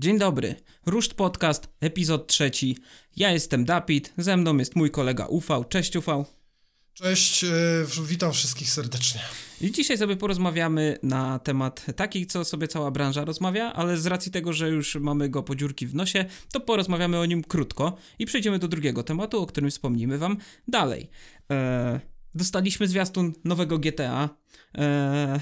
Dzień dobry, Ruszt Podcast, epizod trzeci. Ja jestem Dapit, ze mną jest mój kolega Ufał. Cześć Ufał. Cześć, e, witam wszystkich serdecznie. I dzisiaj sobie porozmawiamy na temat taki, co sobie cała branża rozmawia, ale z racji tego, że już mamy go po dziurki w nosie, to porozmawiamy o nim krótko i przejdziemy do drugiego tematu, o którym wspomnimy wam dalej. Eee, dostaliśmy zwiastun nowego GTA. Eee,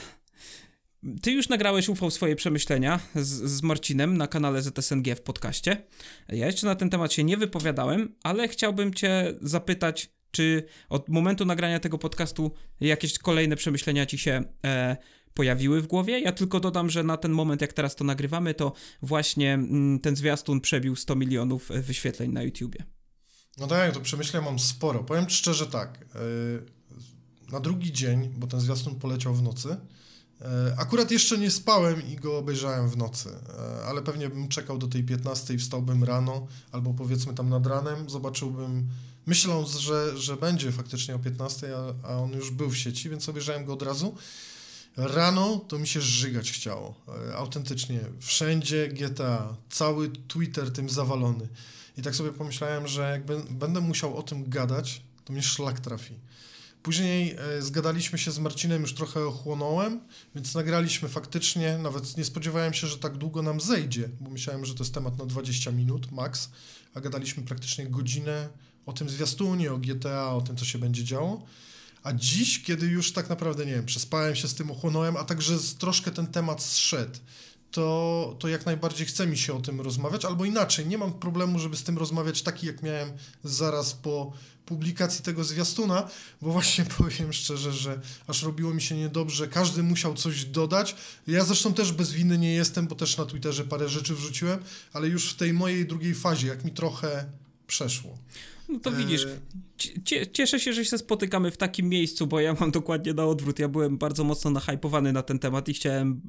ty już nagrałeś UFO swoje przemyślenia z, z Marcinem na kanale ZSNG w podcaście. Ja jeszcze na ten temat się nie wypowiadałem, ale chciałbym cię zapytać, czy od momentu nagrania tego podcastu jakieś kolejne przemyślenia ci się e, pojawiły w głowie? Ja tylko dodam, że na ten moment, jak teraz to nagrywamy, to właśnie mm, ten zwiastun przebił 100 milionów wyświetleń na YouTubie. No tak, to przemyślenia mam sporo. Powiem szczerze tak, yy, na drugi dzień, bo ten zwiastun poleciał w nocy, E, akurat jeszcze nie spałem i go obejrzałem w nocy, e, ale pewnie bym czekał do tej 15, wstałbym rano, albo powiedzmy tam nad ranem, zobaczyłbym, myśląc, że, że będzie faktycznie o 15, a, a on już był w sieci, więc obejrzałem go od razu. Rano to mi się żygać chciało, e, autentycznie. Wszędzie GTA, cały Twitter tym zawalony. I tak sobie pomyślałem, że jak będę musiał o tym gadać, to mnie szlak trafi. Później e, zgadaliśmy się z Marcinem, już trochę ochłonąłem, więc nagraliśmy faktycznie, nawet nie spodziewałem się, że tak długo nam zejdzie, bo myślałem, że to jest temat na 20 minut max, a gadaliśmy praktycznie godzinę o tym zwiastunie, o GTA, o tym, co się będzie działo. A dziś, kiedy już tak naprawdę, nie wiem, przespałem się z tym, ochłonąłem, a także troszkę ten temat zszedł, to, to jak najbardziej chce mi się o tym rozmawiać, albo inaczej, nie mam problemu, żeby z tym rozmawiać taki, jak miałem zaraz po publikacji tego zwiastuna, bo właśnie powiem szczerze, że aż robiło mi się niedobrze, każdy musiał coś dodać. Ja zresztą też bez winy nie jestem, bo też na Twitterze parę rzeczy wrzuciłem, ale już w tej mojej drugiej fazie, jak mi trochę przeszło. No to widzisz, cieszę się, że się spotykamy w takim miejscu, bo ja mam dokładnie na odwrót. Ja byłem bardzo mocno nahypowany na ten temat i chciałem,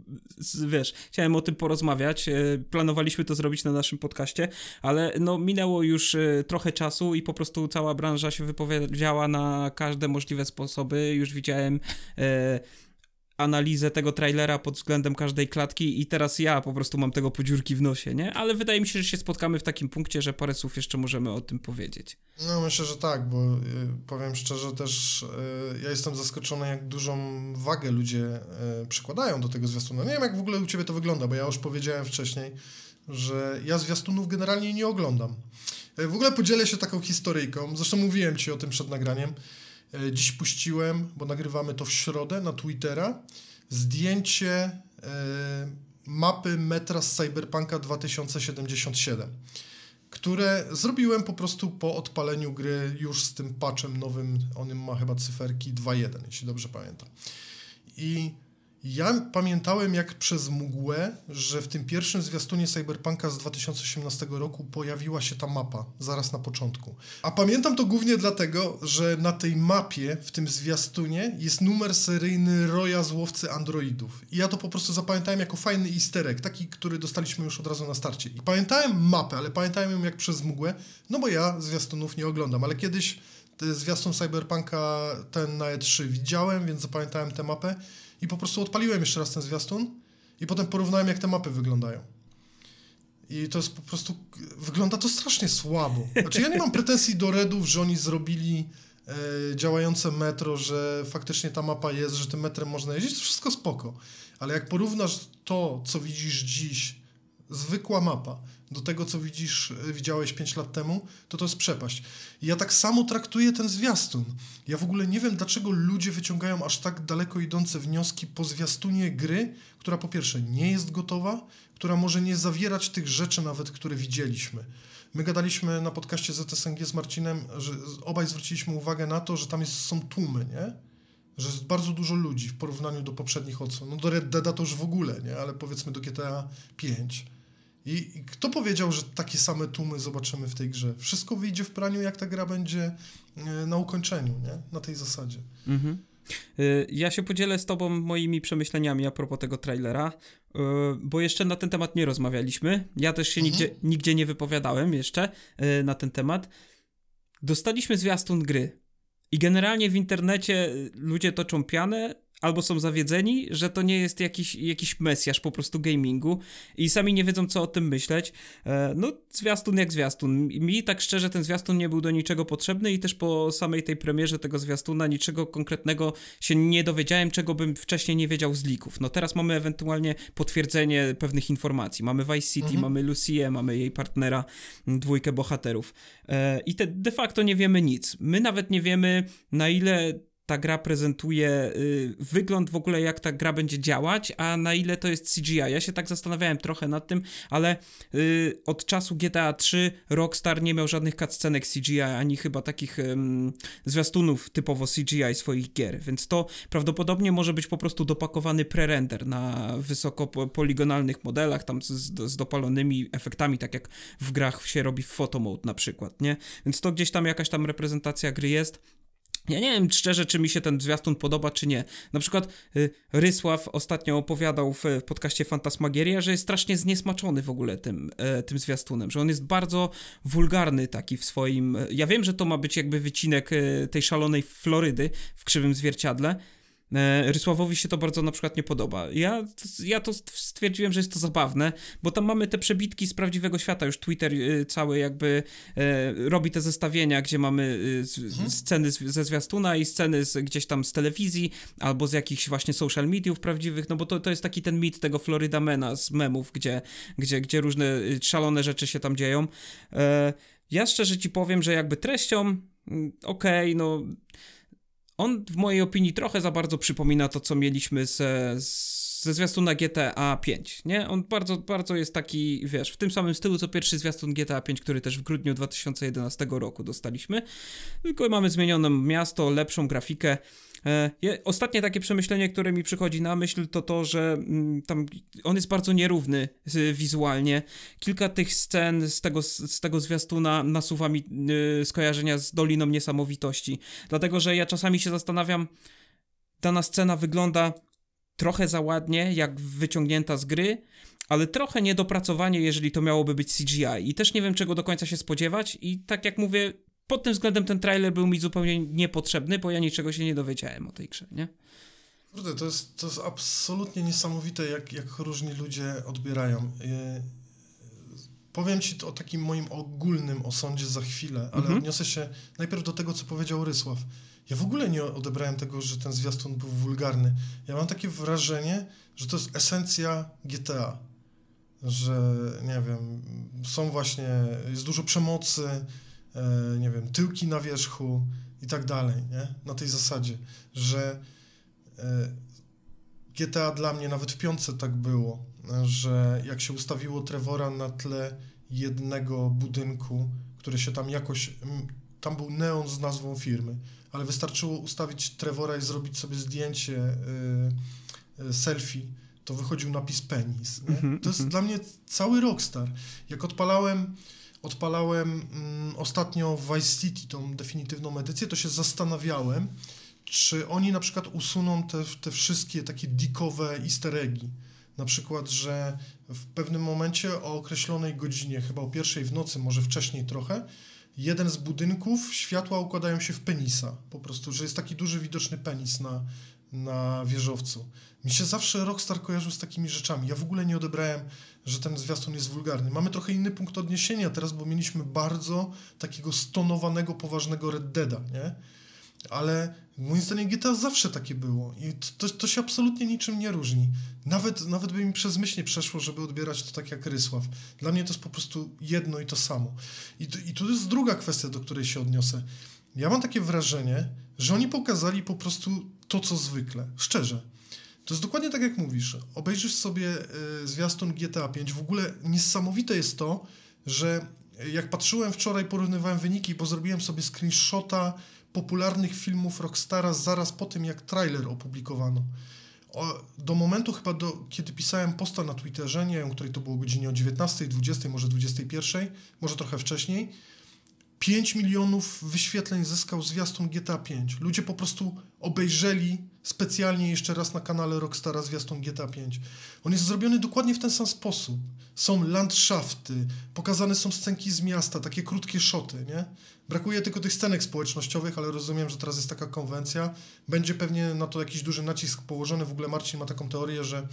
wiesz, chciałem o tym porozmawiać. E, planowaliśmy to zrobić na naszym podcaście, ale no minęło już e, trochę czasu i po prostu cała branża się wypowiedziała na każde możliwe sposoby. Już widziałem e, analizę tego trailera pod względem każdej klatki i teraz ja po prostu mam tego podziurki w nosie, nie? Ale wydaje mi się, że się spotkamy w takim punkcie, że parę słów jeszcze możemy o tym powiedzieć. No myślę, że tak, bo y, powiem szczerze też y, ja jestem zaskoczony, jak dużą wagę ludzie y, przykładają do tego zwiastunu. Nie wiem, jak w ogóle u Ciebie to wygląda, bo ja już powiedziałem wcześniej, że ja zwiastunów generalnie nie oglądam. W ogóle podzielę się taką historyjką, zresztą mówiłem Ci o tym przed nagraniem, dziś puściłem, bo nagrywamy to w środę na Twittera, zdjęcie e, mapy metra z Cyberpunka 2077, które zrobiłem po prostu po odpaleniu gry już z tym patchem nowym, on ma chyba cyferki 2.1, jeśli dobrze pamiętam. I ja pamiętałem jak przez mgłę, że w tym pierwszym zwiastunie Cyberpunka z 2018 roku pojawiła się ta mapa zaraz na początku. A pamiętam to głównie dlatego, że na tej mapie, w tym zwiastunie jest numer seryjny Roya z łowcy androidów. I ja to po prostu zapamiętałem jako fajny easter egg, taki, który dostaliśmy już od razu na starcie. I pamiętałem mapę, ale pamiętałem ją jak przez mgłę, no bo ja zwiastunów nie oglądam, ale kiedyś zwiastun Cyberpunka ten na E3 widziałem, więc zapamiętałem tę mapę i po prostu odpaliłem jeszcze raz ten zwiastun i potem porównałem, jak te mapy wyglądają. I to jest po prostu, wygląda to strasznie słabo. Znaczy ja nie mam pretensji do Redów, że oni zrobili e, działające metro, że faktycznie ta mapa jest, że tym metrem można jeździć, to wszystko spoko. Ale jak porównasz to, co widzisz dziś, zwykła mapa, do tego, co widzisz, e, widziałeś 5 lat temu, to to jest przepaść. I ja tak samo traktuję ten zwiastun. Ja w ogóle nie wiem, dlaczego ludzie wyciągają aż tak daleko idące wnioski po zwiastunie gry, która po pierwsze nie jest gotowa, która może nie zawierać tych rzeczy nawet, które widzieliśmy. My gadaliśmy na podcaście ZSNG z Marcinem, że obaj zwróciliśmy uwagę na to, że tam jest, są tłumy, nie? Że jest bardzo dużo ludzi w porównaniu do poprzednich odsłon. No do Red Deada to już w ogóle, nie? Ale powiedzmy do GTA 5 i, kto powiedział, że takie same tłumy zobaczymy w tej grze? Wszystko wyjdzie w praniu, jak ta gra będzie e, na ukończeniu, nie? Na tej zasadzie. Mhm. Y, ja się podzielę z tobą moimi przemyśleniami a propos tego trailera, y, bo jeszcze na ten temat nie rozmawialiśmy. Ja też się mhm. nigdzie, nigdzie nie wypowiadałem jeszcze na ten temat. Dostaliśmy zwiastun gry. I generalnie w internecie ludzie toczą pianę, albo są zawiedzeni, że to nie jest jakiś, jakiś mesjasz po prostu gamingu i sami nie wiedzą, co o tym myśleć. E, no, zwiastun jak zwiastun. Mi tak szczerze ten zwiastun nie był do niczego potrzebny i też po samej tej premierze tego zwiastuna niczego konkretnego się nie dowiedziałem, czego bym wcześniej nie wiedział z lików. No teraz mamy ewentualnie potwierdzenie pewnych informacji. Mamy Vice City, Mhm. mamy Lucie, mamy jej partnera, dwójkę bohaterów. E, I te, de facto nie wiemy nic. My nawet nie wiemy, na ile ta gra prezentuje y, wygląd w ogóle, jak ta gra będzie działać, a na ile to jest CGI. Ja się tak zastanawiałem trochę nad tym, ale y, od czasu GTA 3 Rockstar nie miał żadnych cutscenek CGI, ani chyba takich zwiastunów typowo CGI swoich gier, więc to prawdopodobnie może być po prostu dopakowany pre-render na wysoko po- poligonalnych modelach, tam z, z, dopalonymi efektami, tak jak w grach się robi w photo mode na przykład, nie? Więc to gdzieś tam jakaś tam reprezentacja gry jest. Ja nie wiem szczerze, czy mi się ten zwiastun podoba, czy nie. Na przykład y, Rysław ostatnio opowiadał w, podcaście Fantasmagieria, że jest strasznie zniesmaczony w ogóle tym, e, tym zwiastunem, że on jest bardzo wulgarny taki w swoim... e, Ja wiem, że to ma być jakby wycinek e, tej szalonej Florydy w krzywym zwierciadle, Rysławowi się to bardzo na przykład nie podoba. Ja, ja to stwierdziłem, że jest to zabawne, bo tam mamy te przebitki z prawdziwego świata. Już Twitter y, cały jakby e, robi te zestawienia, gdzie mamy z, sceny ze zwiastuna i sceny z, gdzieś tam z telewizji albo z jakichś właśnie social mediów prawdziwych, no bo to, to jest taki ten mit tego Floridamena z memów, gdzie, gdzie, gdzie różne szalone rzeczy się tam dzieją. E, ja szczerze ci powiem, że jakby treścią, mm, okej, no on w mojej opinii trochę za bardzo przypomina to, co mieliśmy ze, ze zwiastuna GTA 5, nie? On bardzo, bardzo jest taki, wiesz, w tym samym stylu, co pierwszy zwiastun GTA 5, który też w grudniu 2011 roku dostaliśmy, tylko mamy zmienione miasto, lepszą grafikę. E, Ostatnie takie przemyślenie, które mi przychodzi na myśl, to to, że mm, tam on jest bardzo nierówny y, wizualnie. Kilka tych scen z tego, z tego zwiastuna nasuwa mi y, skojarzenia z Doliną Niesamowitości. Dlatego, że ja czasami się zastanawiam, dana scena wygląda trochę za ładnie, jak wyciągnięta z gry, ale trochę niedopracowanie, jeżeli to miałoby być CGI. I też nie wiem, czego do końca się spodziewać. I tak jak mówię, pod tym względem ten trailer był mi zupełnie niepotrzebny, bo ja niczego się nie dowiedziałem o tej grze, nie? Kurde, to jest, to jest absolutnie niesamowite, jak, jak różni ludzie odbierają. Yy, powiem ci o takim moim ogólnym osądzie za chwilę, ale Mhm. odniosę się najpierw do tego, co powiedział Rysław. Ja w ogóle nie odebrałem tego, że ten zwiastun był wulgarny. Ja mam takie wrażenie, że to jest esencja GTA. Że, nie wiem, są właśnie, jest dużo przemocy, e, nie wiem, tyłki na wierzchu i tak dalej, nie? Na tej zasadzie, że e, GTA dla mnie nawet w piątce tak było, że jak się ustawiło Trevora na tle jednego budynku, który się tam jakoś, tam był neon z nazwą firmy, ale wystarczyło ustawić Trevora i zrobić sobie zdjęcie y, selfie, to wychodził napis penis. Mhm, To jest mhm. dla mnie cały rockstar. Jak odpalałem odpalałem mm, ostatnio Vice City tą definitywną edycję, to się zastanawiałem, czy oni na przykład usuną te, te wszystkie takie dikowe easter eggi. Na przykład, że w pewnym momencie o określonej godzinie, chyba o pierwszej w nocy, może wcześniej trochę, jeden z budynków, światła układają się w penisa. Po prostu, że jest taki duży, widoczny penis na, na wieżowcu. Mi się zawsze Rockstar kojarzył z takimi rzeczami. Ja w ogóle nie odebrałem, że ten zwiastun jest wulgarny. Mamy trochę inny punkt odniesienia teraz, bo mieliśmy bardzo takiego stonowanego, poważnego Red Deada, nie? Ale moim zdaniem GTA zawsze takie było i to, to się absolutnie niczym nie różni. Nawet, nawet by mi przez myśl nie przeszło, żeby odbierać to tak jak Rysław. Dla mnie to jest po prostu jedno i to samo. I, i tu jest druga kwestia, do której się odniosę. Ja mam takie wrażenie, że oni pokazali po prostu to, co zwykle. Szczerze. To jest dokładnie tak, jak mówisz. Obejrzysz sobie y, zwiastun GTA 5. W ogóle niesamowite jest to, że y, jak patrzyłem wczoraj, porównywałem wyniki, bo zrobiłem sobie screenshota popularnych filmów Rockstara zaraz po tym, jak trailer opublikowano. O, do momentu chyba, do, kiedy pisałem posta na Twitterze, nie wiem, której to było godzinie o 19, 20, może 21, może trochę wcześniej, 5 milionów wyświetleń zyskał zwiastun GTA 5. Ludzie po prostu obejrzeli specjalnie jeszcze raz na kanale Rockstara zwiastun GTA 5. On jest zrobiony dokładnie w ten sam sposób. Są landschafty, pokazane są scenki z miasta, takie krótkie szoty, nie? Brakuje tylko tych scenek społecznościowych, ale rozumiem, że teraz jest taka konwencja. Będzie pewnie na to jakiś duży nacisk położony. W ogóle Marcin ma taką teorię, że,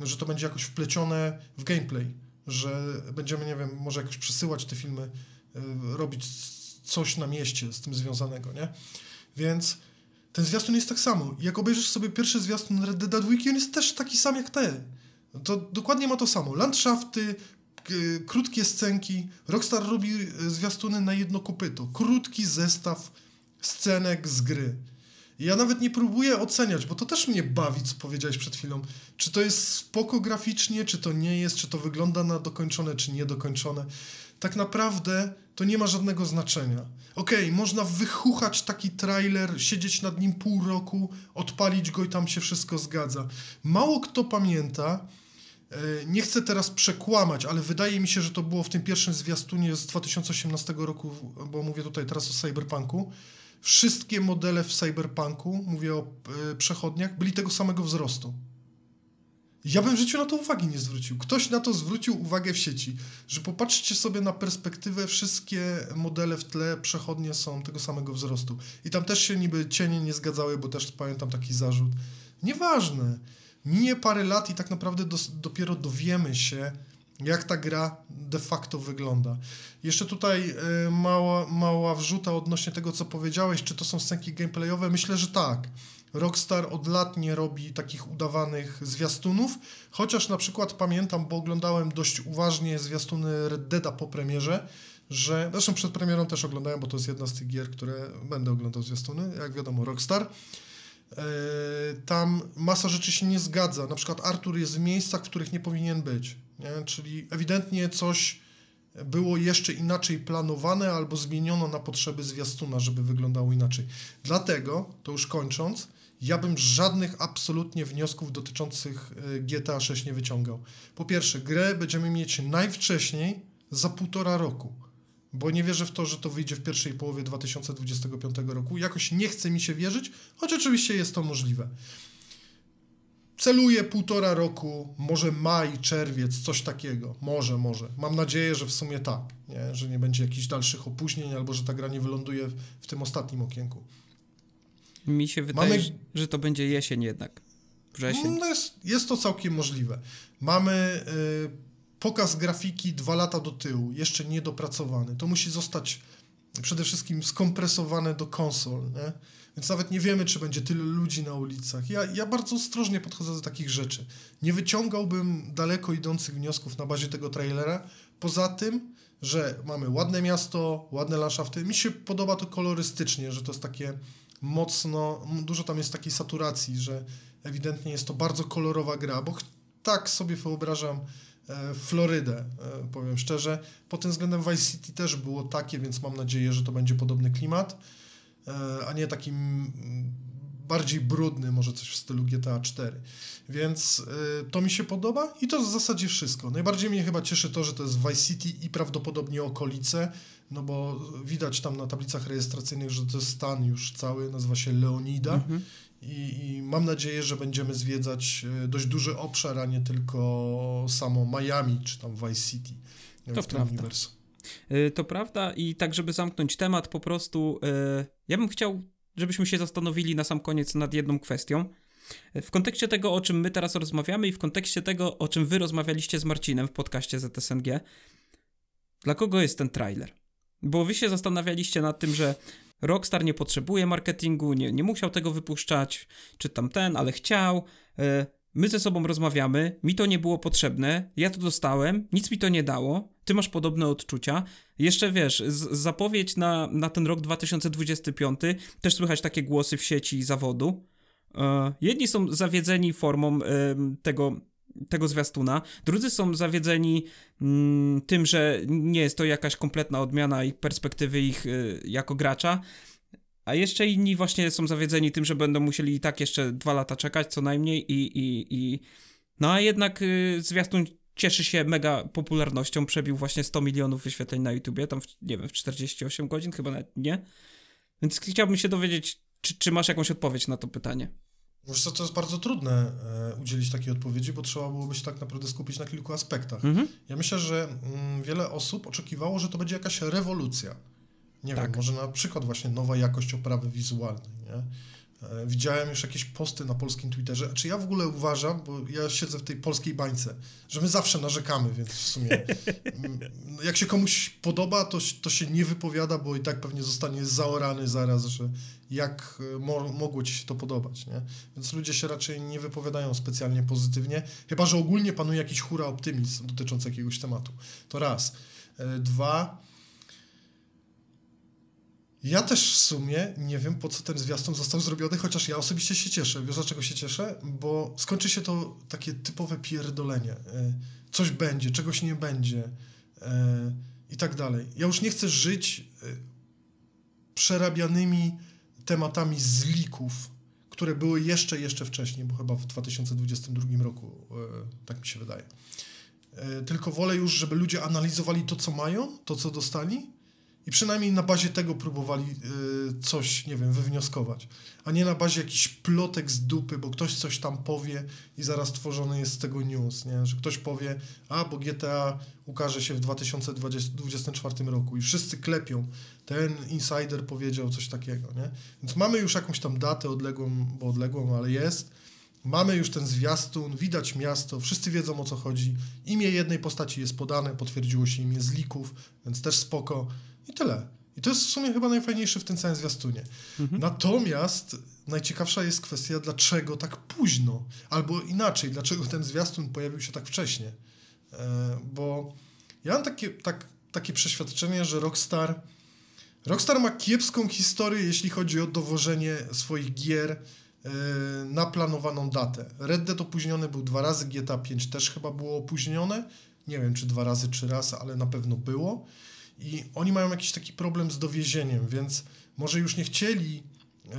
że to będzie jakoś wplecione w gameplay, że będziemy, nie wiem, może jakoś przesyłać te filmy, robić coś na mieście z tym związanego, nie? Więc ten zwiastun jest tak samo. Jak obejrzysz sobie pierwszy zwiastun Red Dead 2, on jest też taki sam jak ten. To dokładnie ma to samo. Landschafty, k- krótkie scenki. Rockstar robi y, zwiastuny na jedno kopyto. Krótki zestaw scenek z gry. Ja nawet nie próbuję oceniać, bo to też mnie bawi, co powiedziałeś przed chwilą. Czy to jest spoko graficznie, czy to nie jest, czy to wygląda na dokończone, czy niedokończone. Tak naprawdę to nie ma żadnego znaczenia. Okej, można wychuchać taki trailer, siedzieć nad nim pół roku, odpalić go i tam się wszystko zgadza. Mało kto pamięta, e, nie chcę teraz przekłamać, ale wydaje mi się, że to było w tym pierwszym zwiastunie z 2018 roku, bo mówię tutaj teraz o Cyberpunku. Wszystkie modele w Cyberpunku, mówię o e, przechodniach, byli tego samego wzrostu. Ja bym w życiu na to uwagi nie zwrócił. Ktoś na to zwrócił uwagę w sieci, że popatrzcie sobie na perspektywę, wszystkie modele w tle przechodnie są tego samego wzrostu. I tam też się niby cienie nie zgadzały, bo też pamiętam taki zarzut. Nieważne. Minie parę lat i tak naprawdę dos- dopiero dowiemy się, jak ta gra de facto wygląda. Jeszcze tutaj y, mała, mała wrzuta odnośnie tego, co powiedziałeś, czy to są scenki gameplayowe. Myślę, że tak. Rockstar od lat nie robi takich udawanych zwiastunów, chociaż na przykład pamiętam, bo oglądałem dość uważnie zwiastuny Red Deada po premierze, że, zresztą przed premierą też oglądałem, bo to jest jedna z tych gier, które będę oglądał zwiastuny, jak wiadomo Rockstar. E, tam masa rzeczy się nie zgadza. Na przykład Artur jest w miejscach, w których nie powinien być. Nie? Czyli ewidentnie coś było jeszcze inaczej planowane albo zmieniono na potrzeby zwiastuna, żeby wyglądało inaczej. Dlatego, to już kończąc, ja bym żadnych absolutnie wniosków dotyczących e, GTA 6 nie wyciągał. Po pierwsze, grę będziemy mieć najwcześniej za półtora roku, bo nie wierzę w to, że to wyjdzie w pierwszej połowie 2025 roku. Jakoś nie chce mi się wierzyć, choć oczywiście jest to możliwe. Celuję półtora roku, może maj, czerwiec, coś takiego. Może, może. Mam nadzieję, że w sumie tak, nie? że nie będzie jakichś dalszych opóźnień, albo że ta gra nie wyląduje w, w tym ostatnim okienku. Mi się wydaje, Mamy- że- to będzie jesień jednak. Wrzesień. No jest, jest to całkiem możliwe. Mamy y, pokaz grafiki dwa lata do tyłu, jeszcze niedopracowany. To musi zostać przede wszystkim skompresowane do konsol, nie? Więc nawet nie wiemy, czy będzie tylu ludzi na ulicach. Ja, ja bardzo ostrożnie podchodzę do takich rzeczy. Nie wyciągałbym daleko idących wniosków na bazie tego trailera, poza tym, że mamy ładne miasto, ładne landschafty. Mi się podoba to kolorystycznie, że to jest takie mocno, dużo tam jest takiej saturacji, że ewidentnie jest to bardzo kolorowa gra, bo tak sobie wyobrażam e, Florydę, e, powiem szczerze. Pod tym względem Vice City też było takie, więc mam nadzieję, że to będzie podobny klimat, e, a nie taki bardziej brudny, może coś w stylu GTA 4. Więc e, to mi się podoba i to w zasadzie wszystko. Najbardziej mnie chyba cieszy to, że to jest Vice City i prawdopodobnie okolice, no bo widać tam na tablicach rejestracyjnych, że to jest stan już cały, nazywa się Leonida. Mhm. I, I mam nadzieję, że będziemy zwiedzać e, dość duży obszar, a nie tylko samo Miami czy tam Vice City To w tym uniwersum. Y, To prawda i tak, żeby zamknąć temat, po prostu y, ja bym chciał, żebyśmy się zastanowili na sam koniec nad jedną kwestią. W kontekście tego, o czym my teraz rozmawiamy i w kontekście tego, o czym wy rozmawialiście z Marcinem w podcaście ZSNG, dla kogo jest ten trailer? Bo wy się zastanawialiście nad tym, że Rockstar nie potrzebuje marketingu, nie, nie musiał tego wypuszczać, czy tam ten, ale chciał. My ze sobą rozmawiamy, mi to nie było potrzebne, ja to dostałem, nic mi to nie dało, ty masz podobne odczucia. Jeszcze wiesz, zapowiedź na, na ten rok 2025, też słychać takie głosy w sieci zawodu. E, jedni są zawiedzeni formą em, tego, tego zwiastuna, drudzy są zawiedzeni mm, tym, że nie jest to jakaś kompletna odmiana ich perspektywy ich y, jako gracza. A jeszcze inni właśnie są zawiedzeni tym, że będą musieli i tak jeszcze dwa lata czekać co najmniej i, i, i... No a jednak y, zwiastun cieszy się mega popularnością, przebił właśnie 100 milionów wyświetleń na YouTubie, tam w, nie wiem, w 48 godzin, chyba nawet nie. Więc chciałbym się dowiedzieć, czy, czy masz jakąś odpowiedź na to pytanie? Wiesz co, to jest bardzo trudne e, udzielić takiej odpowiedzi, bo trzeba byłoby się tak naprawdę skupić na kilku aspektach. Mhm. Ja myślę, że mm, wiele osób oczekiwało, że to będzie jakaś rewolucja. Nie Tak. wiem, może na przykład właśnie nowa jakość oprawy wizualnej, nie? E, Widziałem już jakieś posty na polskim Twitterze. Czy ja w ogóle uważam, bo ja siedzę w tej polskiej bańce, że my zawsze narzekamy, więc w sumie jak się komuś podoba, to, to się nie wypowiada, bo i tak pewnie zostanie zaorany zaraz, że jak e, mo mogło ci się to podobać, nie? Więc ludzie się raczej nie wypowiadają specjalnie pozytywnie, chyba że ogólnie panuje jakiś hura optymizm dotyczący jakiegoś tematu. To raz. E, Dwa. Ja też w sumie nie wiem, po co ten zwiastun został zrobiony, chociaż ja osobiście się cieszę. Wiesz, dlaczego się cieszę? Bo skończy się to takie typowe pierdolenie. E, Coś będzie, czegoś nie będzie e, i tak dalej. Ja już nie chcę żyć e, przerabianymi tematami z lików, które były jeszcze, jeszcze wcześniej, bo chyba w 2022 roku, tak mi się wydaje. Tylko wolę już, żeby ludzie analizowali to, co mają, to, co dostali i przynajmniej na bazie tego próbowali e, coś, nie wiem, wywnioskować, a nie na bazie jakichś plotek z dupy, bo ktoś coś tam powie i zaraz tworzony jest z tego news, nie? że ktoś powie, a bo GTA ukaże się w 2024 roku i wszyscy klepią, ten insider powiedział coś takiego, nie? Więc mamy już jakąś tam datę odległą, bo odległą, ale jest. Mamy już ten zwiastun, widać miasto, wszyscy wiedzą o co chodzi. Imię jednej postaci jest podane, potwierdziło się imię z lików, więc też spoko. I tyle. I to jest w sumie chyba najfajniejsze w tym całym zwiastunie. Natomiast najciekawsza jest kwestia, dlaczego tak późno, albo inaczej, dlaczego ten zwiastun pojawił się tak wcześnie. E, bo ja mam takie, tak, takie przeświadczenie, że Rockstar Rockstar ma kiepską historię, jeśli chodzi o dowożenie swoich gier e, na planowaną datę. Red Dead opóźniony był dwa razy, GTA 5 też chyba było opóźnione. Nie wiem, czy dwa razy, czy raz, ale na pewno było. I oni mają jakiś taki problem z dowiezieniem, więc może już nie chcieli e,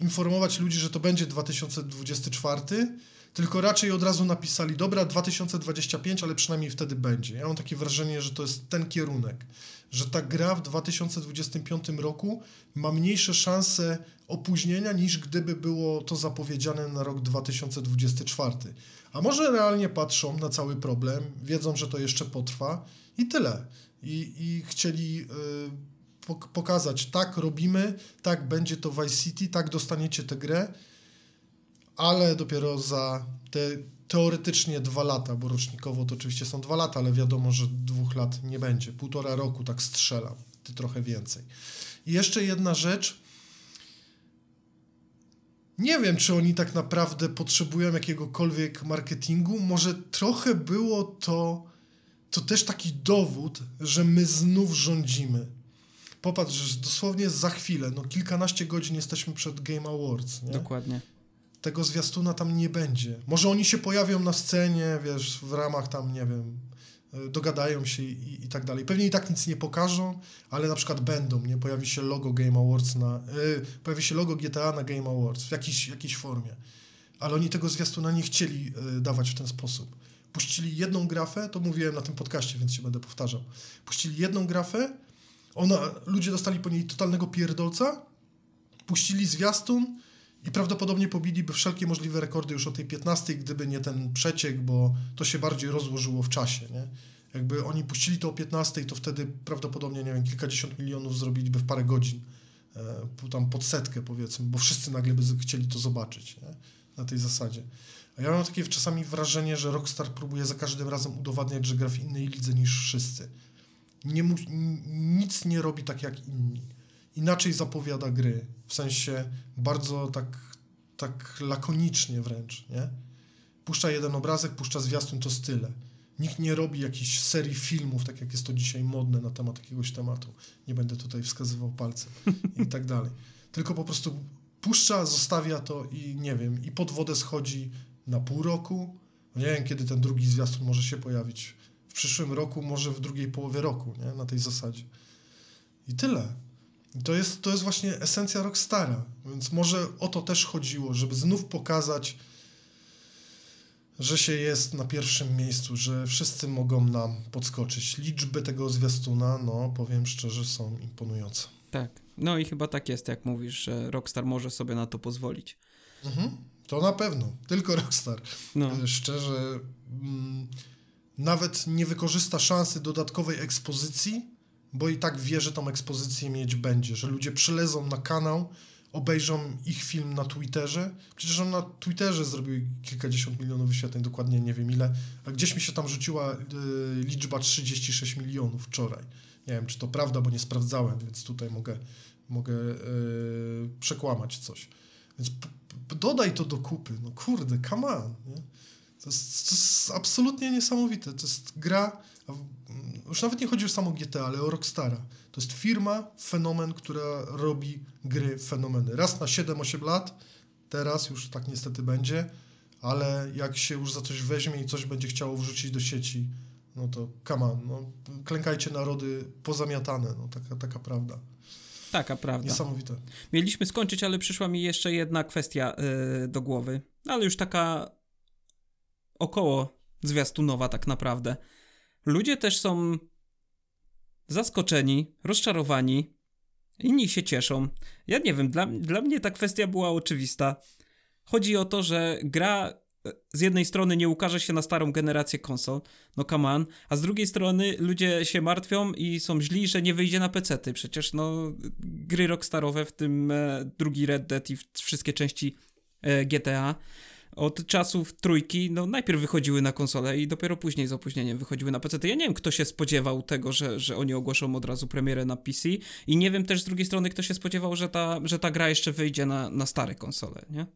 informować ludzi, że to będzie 2024, tylko raczej od razu napisali, dobra, 2025, ale przynajmniej wtedy będzie. Ja mam takie wrażenie, że to jest ten kierunek, że ta gra w 2025 roku ma mniejsze szanse opóźnienia niż gdyby było to zapowiedziane na rok 2024. A może realnie patrzą na cały problem, wiedzą, że to jeszcze potrwa i tyle. I, i chcieli pok- pokazać, tak robimy, tak będzie to Vice City, tak dostaniecie tę grę, ale dopiero za te teoretycznie dwa lata, bo rocznikowo to oczywiście są dwa lata, ale wiadomo, że dwóch lat nie będzie. Półtora roku tak strzelam, ty trochę więcej. I jeszcze jedna rzecz. Nie wiem, czy oni tak naprawdę potrzebują jakiegokolwiek marketingu. Może trochę było to, to też taki dowód, że my znów rządzimy. Popatrz, że dosłownie za chwilę, no kilkanaście godzin jesteśmy przed Game Awards, nie? Dokładnie. tego zwiastuna tam nie będzie. Może oni się pojawią na scenie, wiesz, w ramach tam, nie wiem, y, dogadają się i, i tak dalej. Pewnie i tak nic nie pokażą, ale na przykład będą, nie? Pojawi się logo Game Awards na... Y, pojawi się logo GTA na Game Awards w jakiejś, jakiejś formie. Ale oni tego zwiastuna nie chcieli y, dawać w ten sposób. Puścili jedną grafę, to mówiłem na tym podcaście, więc się będę powtarzał. Puścili jedną grafę, ona, ludzie dostali po niej totalnego pierdolca, puścili zwiastun i prawdopodobnie pobiliby wszelkie możliwe rekordy już o tej 15, gdyby nie ten przeciek, bo to się bardziej rozłożyło w czasie, nie? Jakby oni puścili to o 15, to wtedy prawdopodobnie, nie wiem, kilkadziesiąt milionów zrobiliby w parę godzin. E, tam pod setkę powiedzmy, bo wszyscy nagle by chcieli to zobaczyć, nie? Na tej zasadzie. Ja mam takie czasami wrażenie, że Rockstar próbuje za każdym razem udowadniać, że gra w innej lidze niż wszyscy. Nie mu, nic nie robi tak jak inni inaczej zapowiada gry. W sensie bardzo tak, tak lakonicznie wręcz, nie? Puszcza jeden obrazek, puszcza zwiastun, to style. Nikt nie robi jakichś serii filmów, tak jak jest to dzisiaj modne na temat jakiegoś tematu. Nie będę tutaj wskazywał palcem i tak dalej. Tylko po prostu puszcza, zostawia to i nie wiem, i pod wodę schodzi na pół roku. Nie wiem, kiedy ten drugi zwiastun może się pojawić. W przyszłym roku, może w drugiej połowie roku, nie? Na tej zasadzie. I tyle. I To jest, to jest właśnie esencja Rockstara, więc może o to też chodziło, żeby znów pokazać że się jest na pierwszym miejscu, że wszyscy mogą nam podskoczyć. Liczby tego zwiastuna, no powiem szczerze, są imponujące. Tak. No i chyba tak jest, jak mówisz, że Rockstar może sobie na to pozwolić. Mhm. To na pewno, tylko Rockstar. No. E, Szczerze, mm, nawet nie wykorzysta szansy dodatkowej ekspozycji, bo i tak wie, że tą ekspozycję mieć będzie, że ludzie przylezą na kanał, obejrzą ich film na Twitterze. Przecież on na Twitterze zrobił kilkadziesiąt milionów wyświetleń, dokładnie nie wiem ile, a gdzieś mi się tam rzuciła y, liczba 36 milionów wczoraj. Nie wiem, czy to prawda, bo nie sprawdzałem, więc tutaj mogę, mogę y, przekłamać coś. Więc dodaj to do kupy. No kurde, come on. Nie? To, jest, to jest absolutnie niesamowite. To jest gra, mm, już nawet nie chodzi o samo GTA, ale o Rockstara. To jest firma, fenomen, która robi gry fenomeny. Raz na 7-8 lat, teraz już tak niestety będzie, ale jak się już za coś weźmie i coś będzie chciało wrzucić do sieci, no to come on, no, klękajcie narody pozamiatane, no taka, taka prawda. Taka prawda. Niesamowite. Mieliśmy skończyć, ale przyszła mi jeszcze jedna kwestia y, do głowy, ale już taka około zwiastunowa tak naprawdę. Ludzie też są zaskoczeni, rozczarowani, inni się cieszą. Ja nie wiem, dla, dla mnie ta kwestia była oczywista. Chodzi o to, że gra e, z jednej strony nie ukaże się na starą generację konsol, no come on, a z drugiej strony ludzie się martwią i są źli, że nie wyjdzie na pecety. Przecież no gry rockstarowe, w tym e, drugi Red Dead i wszystkie części e, GTA od czasów trójki, no najpierw wychodziły na konsolę i dopiero później z opóźnieniem wychodziły na PC. Ja nie wiem, kto się spodziewał tego, że, że oni ogłoszą od razu premierę na PC i nie wiem też z drugiej strony, kto się spodziewał, że ta, że ta gra jeszcze wyjdzie na, na stare konsole, nie?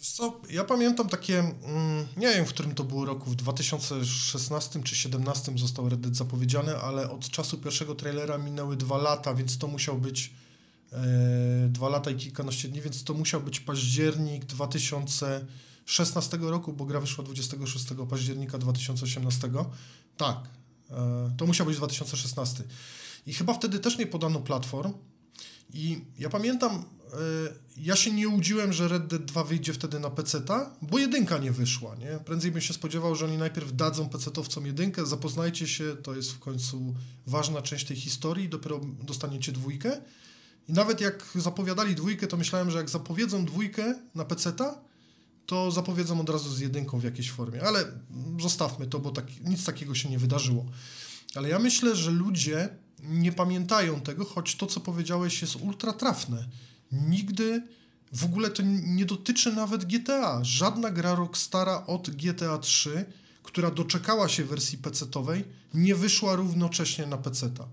Co, ja pamiętam takie, mm, nie wiem w którym to było roku, w 2016 czy 2017 został Red Dead zapowiedziany, ale od czasu pierwszego trailera minęły dwa lata, więc to musiał być e, dwa lata i kilkanaście dni, więc to musiał być październik 2016 roku, bo gra wyszła 26 października 2018. Tak, e, to musiał być 2016. I chyba wtedy też nie podano platform. I ja pamiętam, ja się nie łudziłem, że Red Dead 2 wyjdzie wtedy na PC-ta, bo jedynka nie wyszła, nie? Prędzej bym się spodziewał, że oni najpierw dadzą PC-towcom jedynkę, zapoznajcie się, to jest w końcu ważna część tej historii, dopiero dostaniecie dwójkę. I nawet jak zapowiadali dwójkę, to myślałem, że jak zapowiedzą dwójkę na PC-ta, to zapowiedzą od razu z jedynką w jakiejś formie. Ale zostawmy to, bo tak, nic takiego się nie wydarzyło. Ale ja myślę, że ludzie nie pamiętają tego, choć to, co powiedziałeś, jest ultra trafne. Nigdy w ogóle to nie dotyczy nawet GTA. Żadna gra Rockstara od GTA 3, która doczekała się wersji PC-towej, nie wyszła równocześnie na PC-ta.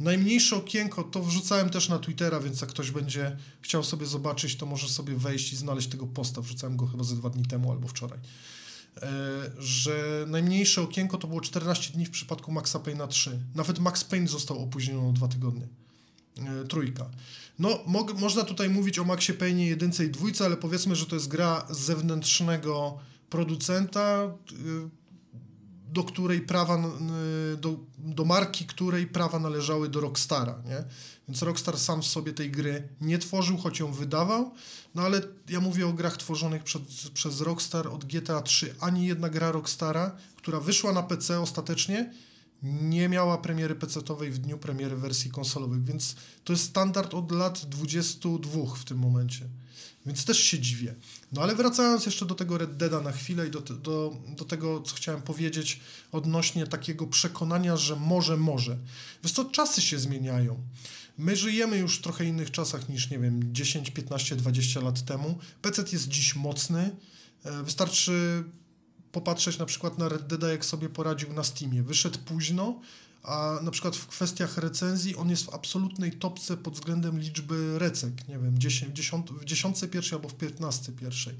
Najmniejsze okienko to wrzucałem też na Twittera, więc jak ktoś będzie chciał sobie zobaczyć, to może sobie wejść i znaleźć tego posta. Wrzucałem go chyba ze dwa dni temu albo wczoraj. E, że najmniejsze okienko to było 14 dni w przypadku Maxa Payne'a 3. Nawet Max Payne został opóźniony o dwa tygodnie. E, trójka. No, mog, można tutaj mówić o Maxie Payne'ie jedynce i dwójce, ale powiedzmy, że to jest gra zewnętrznego producenta, y, do której prawa, do, do marki której prawa należały do Rockstara, nie? Więc Rockstar sam sobie tej gry nie tworzył, choć ją wydawał, no ale ja mówię o grach tworzonych przez, przez Rockstar od GTA 3. Ani jedna gra Rockstara, która wyszła na PC ostatecznie, nie miała premiery PC-towej w dniu premiery wersji konsolowych, więc to jest standard od lat 22 w tym momencie. Więc też się dziwię. No ale wracając jeszcze do tego Red Deada na chwilę i do, do, do tego, co chciałem powiedzieć odnośnie takiego przekonania, że może, może. Wiesz co, czasy się zmieniają. My żyjemy już w trochę innych czasach niż, nie wiem, 10, 15, 20 lat temu. PC jest dziś mocny. E, Wystarczy popatrzeć na przykład na Red Deada, jak sobie poradził na Steamie. Wyszedł późno, a na przykład w kwestiach recenzji on jest w absolutnej topce pod względem liczby recek. Nie wiem, 10, 10, w dziesiątce pierwszej albo w 15 pierwszej.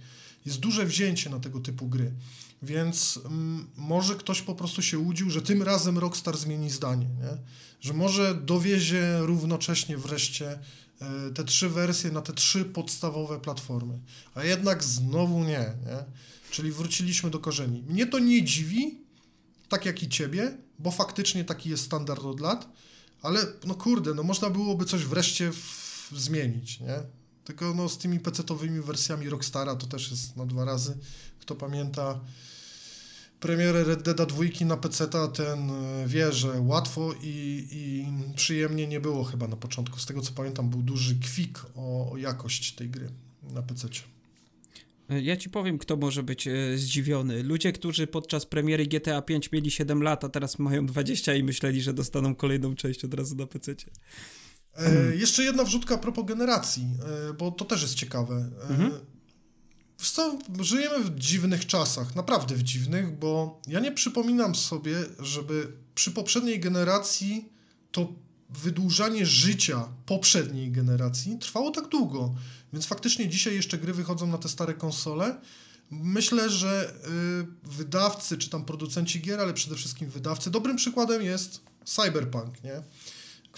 Jest duże wzięcie na tego typu gry. Więc mm, może ktoś po prostu się łudził, że tym razem Rockstar zmieni zdanie, nie? że może dowiezie równocześnie wreszcie e, te trzy wersje na te trzy podstawowe platformy. A jednak znowu nie, nie? Czyli wróciliśmy do korzeni. Mnie to nie dziwi, tak jak i ciebie, bo faktycznie taki jest standard od lat, ale no kurde, no można byłoby coś wreszcie w, zmienić, nie? Tylko no z tymi PC-towymi wersjami Rockstara to też jest no dwa razy, kto pamięta, premierę Red Deada 2 na PC, ten e, wie, że łatwo i, i przyjemnie nie było chyba na początku. Z tego co pamiętam, był duży kwik o, o jakość tej gry na PC. Ja ci powiem, kto może być e, zdziwiony. Ludzie, którzy podczas premiery GTA 5 mieli 7 lat, a teraz mają 20 i myśleli, że dostaną kolejną część od razu na PC. E, jeszcze jedna wrzutka a propos generacji, e, bo to też jest ciekawe. E, mhm. Co, żyjemy w dziwnych czasach, naprawdę w dziwnych, bo ja nie przypominam sobie, żeby przy poprzedniej generacji to wydłużanie życia poprzedniej generacji trwało tak długo. Więc faktycznie dzisiaj jeszcze gry wychodzą na te stare konsole. Myślę, że y, wydawcy, czy tam producenci gier, ale przede wszystkim wydawcy, dobrym przykładem jest Cyberpunk, nie?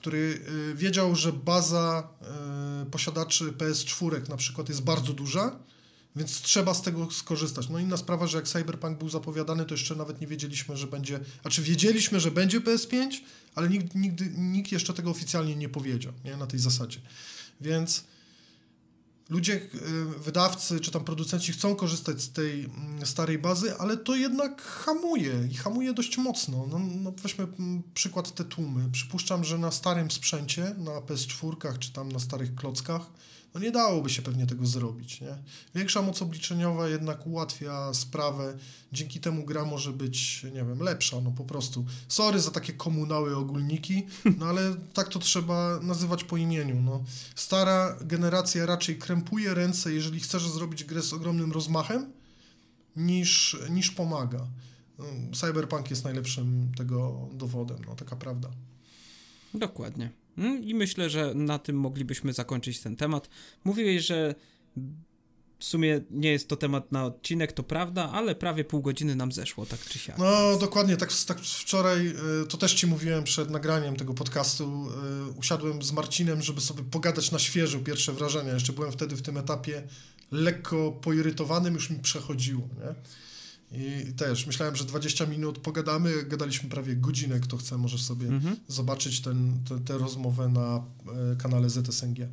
który y, wiedział, że baza y, posiadaczy PS4 na przykład jest bardzo duża, więc trzeba z tego skorzystać. No inna sprawa, że jak Cyberpunk był zapowiadany, to jeszcze nawet nie wiedzieliśmy, że będzie, znaczy wiedzieliśmy, że będzie PS5, ale nikt, nigdy, nikt jeszcze tego oficjalnie nie powiedział, nie, na tej zasadzie. Więc ludzie, y, wydawcy czy tam producenci chcą korzystać z tej mm, starej bazy, ale to jednak hamuje i hamuje dość mocno. No, no weźmy mm, przykład te tłumy. Przypuszczam, że na starym sprzęcie, na PS4 czy tam na starych klockach, no nie dałoby się pewnie tego zrobić, nie? Większa moc obliczeniowa jednak ułatwia sprawę, dzięki temu gra może być, nie wiem, lepsza, no po prostu. Sorry za takie komunały ogólniki, no ale tak to trzeba nazywać po imieniu, no. Stara generacja raczej krępuje ręce, jeżeli chcesz zrobić grę z ogromnym rozmachem, niż, niż pomaga. No, Cyberpunk jest najlepszym tego dowodem, no taka prawda. Dokładnie. Mm, I myślę, że na tym moglibyśmy zakończyć ten temat. Mówiłeś, że w sumie nie jest to temat na odcinek, to prawda, ale prawie pół godziny nam zeszło, tak czy siak. No dokładnie, tak, tak wczoraj, y, to też ci mówiłem przed nagraniem tego podcastu, y, usiadłem z Marcinem, żeby sobie pogadać na świeżo pierwsze wrażenia. Jeszcze byłem wtedy w tym etapie lekko poirytowanym, już mi przechodziło, nie? I też myślałem, że 20 minut pogadamy, gadaliśmy prawie godzinę, kto chce, może sobie mhm. zobaczyć tę rozmowę na e, kanale ZSNG.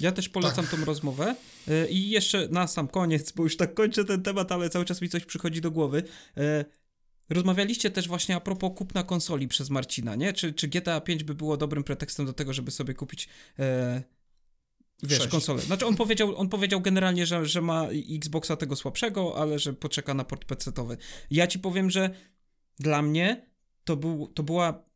Ja też polecam tak. tą rozmowę. E, I jeszcze na sam koniec, bo już tak kończę ten temat, ale cały czas mi coś przychodzi do głowy. E, rozmawialiście też właśnie a propos kupna konsoli przez Marcina, nie? Czy, czy GTA 5 by było dobrym pretekstem do tego, żeby sobie kupić Wiesz, 6. konsolę. Znaczy on powiedział, on powiedział generalnie, że, że ma Xboxa tego słabszego, ale że poczeka na port PC-towy. Ja ci powiem, że dla mnie to, był, to była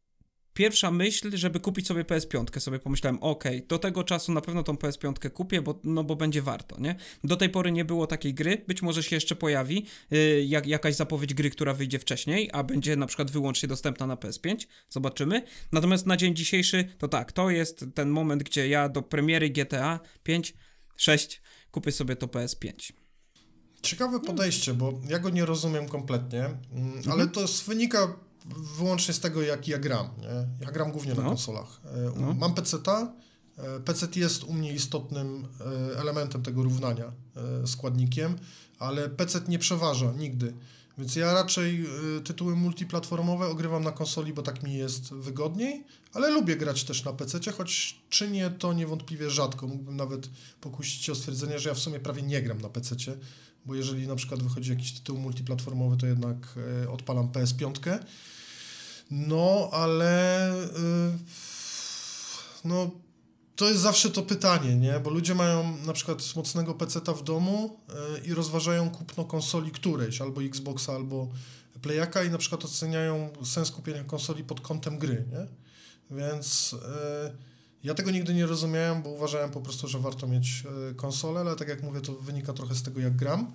pierwsza myśl, żeby kupić sobie PS5, sobie pomyślałem, ok, do tego czasu na pewno tą PS5 kupię, bo, no bo będzie warto, nie? Do tej pory nie było takiej gry, być może się jeszcze pojawi yy, jak, jakaś zapowiedź gry, która wyjdzie wcześniej, a będzie na przykład wyłącznie dostępna na PS5, zobaczymy. Natomiast na dzień dzisiejszy, to tak, to jest ten moment, gdzie ja do premiery GTA 5, 6 kupię sobie to PS5. Ciekawe podejście, bo ja go nie rozumiem kompletnie, mm, ale mhm. to wynika wyłącznie z tego, jak ja gram. Nie? Ja gram głównie no. na konsolach. E, no. Mam PC-ta. E, PC jest u mnie istotnym e, elementem tego równania, składnikiem, ale PC nie przeważa nigdy. Więc ja raczej tytuły multiplatformowe ogrywam na konsoli, bo tak mi jest wygodniej, ale lubię grać też na PC, choć czynię to niewątpliwie rzadko. Mógłbym nawet pokusić się o stwierdzenie, że ja w sumie prawie nie gram na PC, bo jeżeli na przykład wychodzi jakiś tytuł multiplatformowy, to jednak odpalam PS5 no, ale yy, no, to jest zawsze to pytanie, nie? Bo ludzie mają na przykład mocnego peceta w domu yy, i rozważają kupno konsoli którejś, albo Xboxa, albo Playaka i na przykład oceniają sens kupienia konsoli pod kątem gry, nie? Więc yy, ja tego nigdy nie rozumiałem, bo uważałem po prostu, że warto mieć yy, konsolę, ale tak jak mówię, to wynika trochę z tego, jak gram.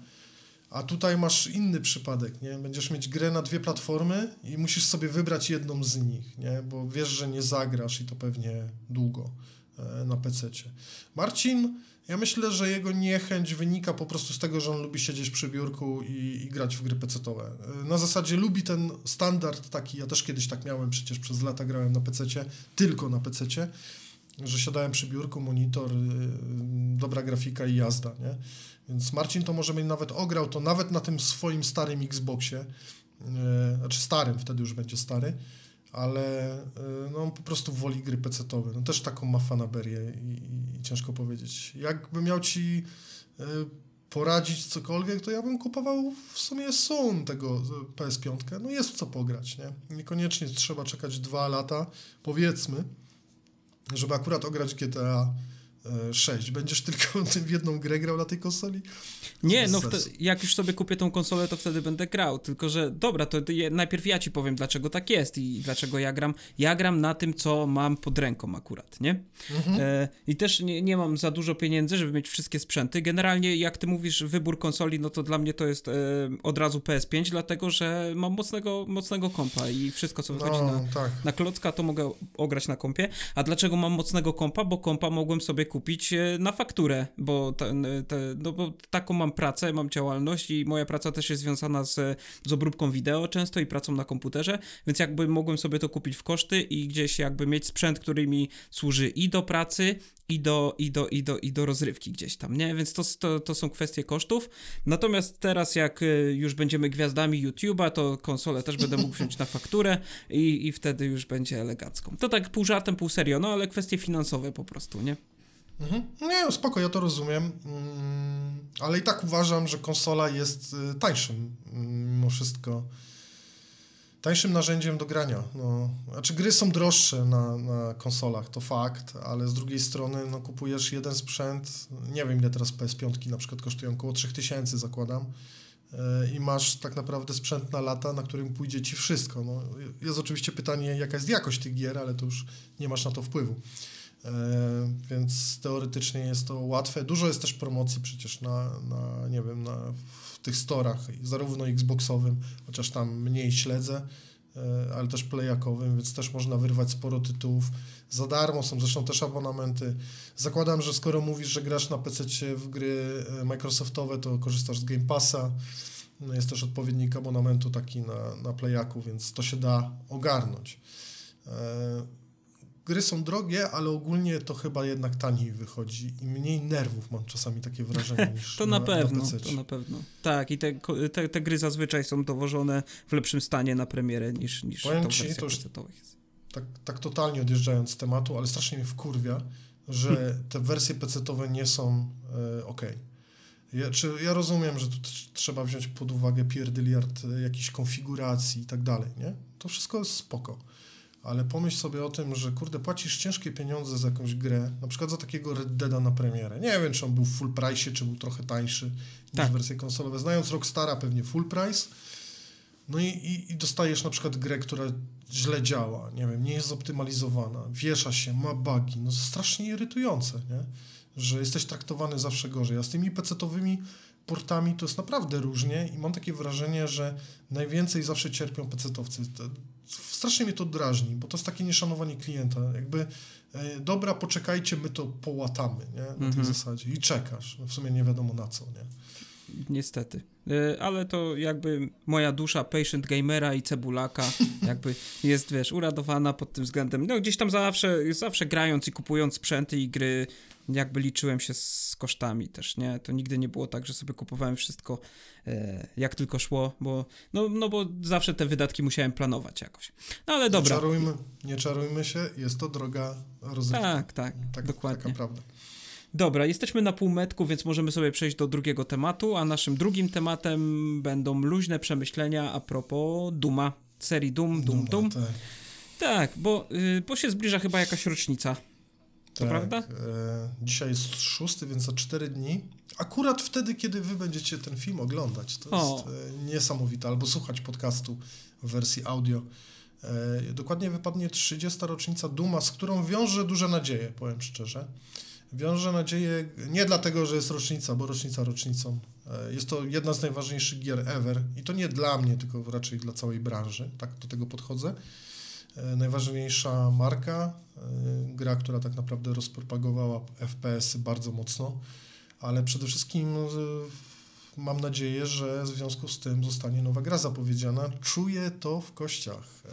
A tutaj masz inny przypadek, nie? Będziesz mieć grę na dwie platformy i musisz sobie wybrać jedną z nich, nie? Bo wiesz, że nie zagrasz i to pewnie długo e, na PC. Marcin, ja myślę, że jego niechęć wynika po prostu z tego, że on lubi siedzieć przy biurku i, i grać w gry PC-owe. E, na zasadzie lubi ten standard taki, ja też kiedyś tak miałem, przecież przez lata grałem na PC, tylko na PC, że siadałem przy biurku, monitor, y, dobra grafika i jazda, nie? Więc Marcin to może mieć nawet ograł to nawet na tym swoim starym Xboxie, yy, znaczy starym, wtedy już będzie stary, ale yy, no, po prostu woli gry PC-owe. No, też taką ma fanaberię i, i, i ciężko powiedzieć. Jakby miał ci yy, poradzić cokolwiek, to ja bym kupował w sumie Sun tego PS5. No jest w co pograć, nie? Niekoniecznie trzeba czekać dwa lata, powiedzmy, żeby akurat ograć GTA 6. Będziesz tylko w jedną grę grał na tej konsoli? Nie, no wtedy, jak już sobie kupię tą konsolę, to wtedy będę grał. Tylko, że dobra, to je, najpierw ja ci powiem, dlaczego tak jest i, i, dlaczego ja gram. Ja gram na tym, co mam pod ręką akurat, nie? Mhm. E, I też nie, nie mam za dużo pieniędzy, żeby mieć wszystkie sprzęty. Generalnie, jak ty mówisz, wybór konsoli, no to dla mnie to jest e, od razu PS5, dlatego, że mam mocnego, mocnego kompa i wszystko, co wychodzi no, na, tak. na klocka, to mogę ograć na kompie. A dlaczego mam mocnego kompa? Bo kompa mogłem sobie kupić kupić e, na fakturę, bo, no bo taką mam pracę, mam działalność i moja praca też jest związana z, z obróbką wideo często i pracą na komputerze, więc jakby mogłem sobie to kupić w koszty i gdzieś jakby mieć sprzęt, który mi służy i do pracy, i do, i do, i do, i do rozrywki gdzieś tam, nie? Więc to, to, to są kwestie kosztów. Natomiast teraz, jak e, już będziemy gwiazdami YouTube'a, to konsolę też będę mógł wziąć na fakturę i, i wtedy już będzie elegancką. To tak pół żartem, pół serio, no ale kwestie finansowe po prostu, nie? Mhm. Nie, no spoko, ja to rozumiem, mm, ale i tak uważam, że konsola jest y, tańszym mm, mimo wszystko. Tańszym narzędziem do grania. No. Znaczy gry są droższe na, na konsolach, to fakt, ale z drugiej strony no, kupujesz jeden sprzęt, nie wiem ile teraz PS5 na przykład kosztują, około 3000 zakładam y, i masz tak naprawdę sprzęt na lata, na którym pójdzie ci wszystko. No, jest oczywiście pytanie, jaka jest jakość tych gier, ale to już nie masz na to wpływu. E, więc teoretycznie jest to łatwe. Dużo jest też promocji przecież na, na nie wiem, na, w tych storach, zarówno Xboxowym, chociaż tam mniej śledzę, e, ale też playakowym, więc też można wyrwać sporo tytułów. Za darmo są zresztą też abonamenty. Zakładam, że skoro mówisz, że grasz na PC w gry e, Microsoftowe, to korzystasz z Game Passa. No jest też odpowiednik abonamentu taki na, na playaku, więc to się da ogarnąć gry są drogie, ale ogólnie to chyba jednak taniej wychodzi i mniej nerwów mam czasami takie wrażenie niż To na, na pewno, na to na pewno. Tak, i te, te, te, gry zazwyczaj są dowożone w lepszym stanie na premierę niż, niż Powiem ci, to już jest. Tak, tak totalnie odjeżdżając z tematu, ale strasznie mnie wkurwia, że te wersje PC-owe nie są e, ok. Ja, czy, ja rozumiem, że tu trzeba wziąć pod uwagę pierdyliard e, jakichś konfiguracji i tak dalej, nie? To wszystko jest spoko ale pomyśl sobie o tym, że kurde, płacisz ciężkie pieniądze za jakąś grę, na przykład za takiego Red Deada na premierę. Nie wiem, czy on był w full price, czy był trochę tańszy tak. niż wersje konsolowe. Znając Rockstara pewnie full price. No i, i, i, dostajesz na przykład grę, która źle działa, nie wiem, nie jest zoptymalizowana, wiesza się, ma bugi, no strasznie irytujące, nie? Że jesteś traktowany zawsze gorzej. A z tymi pecetowymi portami to jest naprawdę różnie i mam takie wrażenie, że najwięcej zawsze cierpią pecetowcy strasznie mnie to drażni, bo to jest takie nieszanowanie klienta. Jakby e, dobra, poczekajcie, my to połatamy, nie? Na tej mhm. zasadzie. I czekasz. No w sumie nie wiadomo na co, nie? Niestety. E, ale to jakby moja dusza patient gamera i cebulaka jakby jest, wiesz, uradowana pod tym względem. No gdzieś tam zawsze, zawsze grając i kupując sprzęty i gry jakby liczyłem się z kosztami też, nie? To nigdy nie było tak, że sobie kupowałem wszystko e, jak tylko szło, bo no, no bo zawsze te wydatki musiałem planować jakoś. No ale dobra. Nie czarujmy, nie czarujmy się, jest to droga rozrywka. Tak, tak, tak dokładnie. Taka prawda. Dobra, jesteśmy na półmetku, więc możemy sobie przejść do drugiego tematu, a naszym drugim tematem będą luźne przemyślenia a propos Duma, serii Doom, Duma, Doom. Tak. tak, bo, y, bo się zbliża chyba jakaś rocznica to tak, prawda? E, dzisiaj jest szósty, więc za cztery dni. Akurat wtedy, kiedy wy będziecie ten film oglądać. To o. jest e, niesamowite. Albo słuchać podcastu w wersji audio. E, dokładnie wypadnie 30. rocznica Duma, z którą wiąże duże nadzieje, powiem szczerze. Wiąże nadzieję nie dlatego, że jest rocznica, bo rocznica rocznicą. E, jest to jedna z najważniejszych gier ever i to nie dla mnie, tylko raczej dla całej branży. Tak do tego podchodzę. E, najważniejsza marka, e, gra, która tak naprawdę rozpropagowała FPS-y bardzo mocno, ale przede wszystkim mam nadzieję, że w związku z tym zostanie nowa gra zapowiedziana. Czuję to w kościach.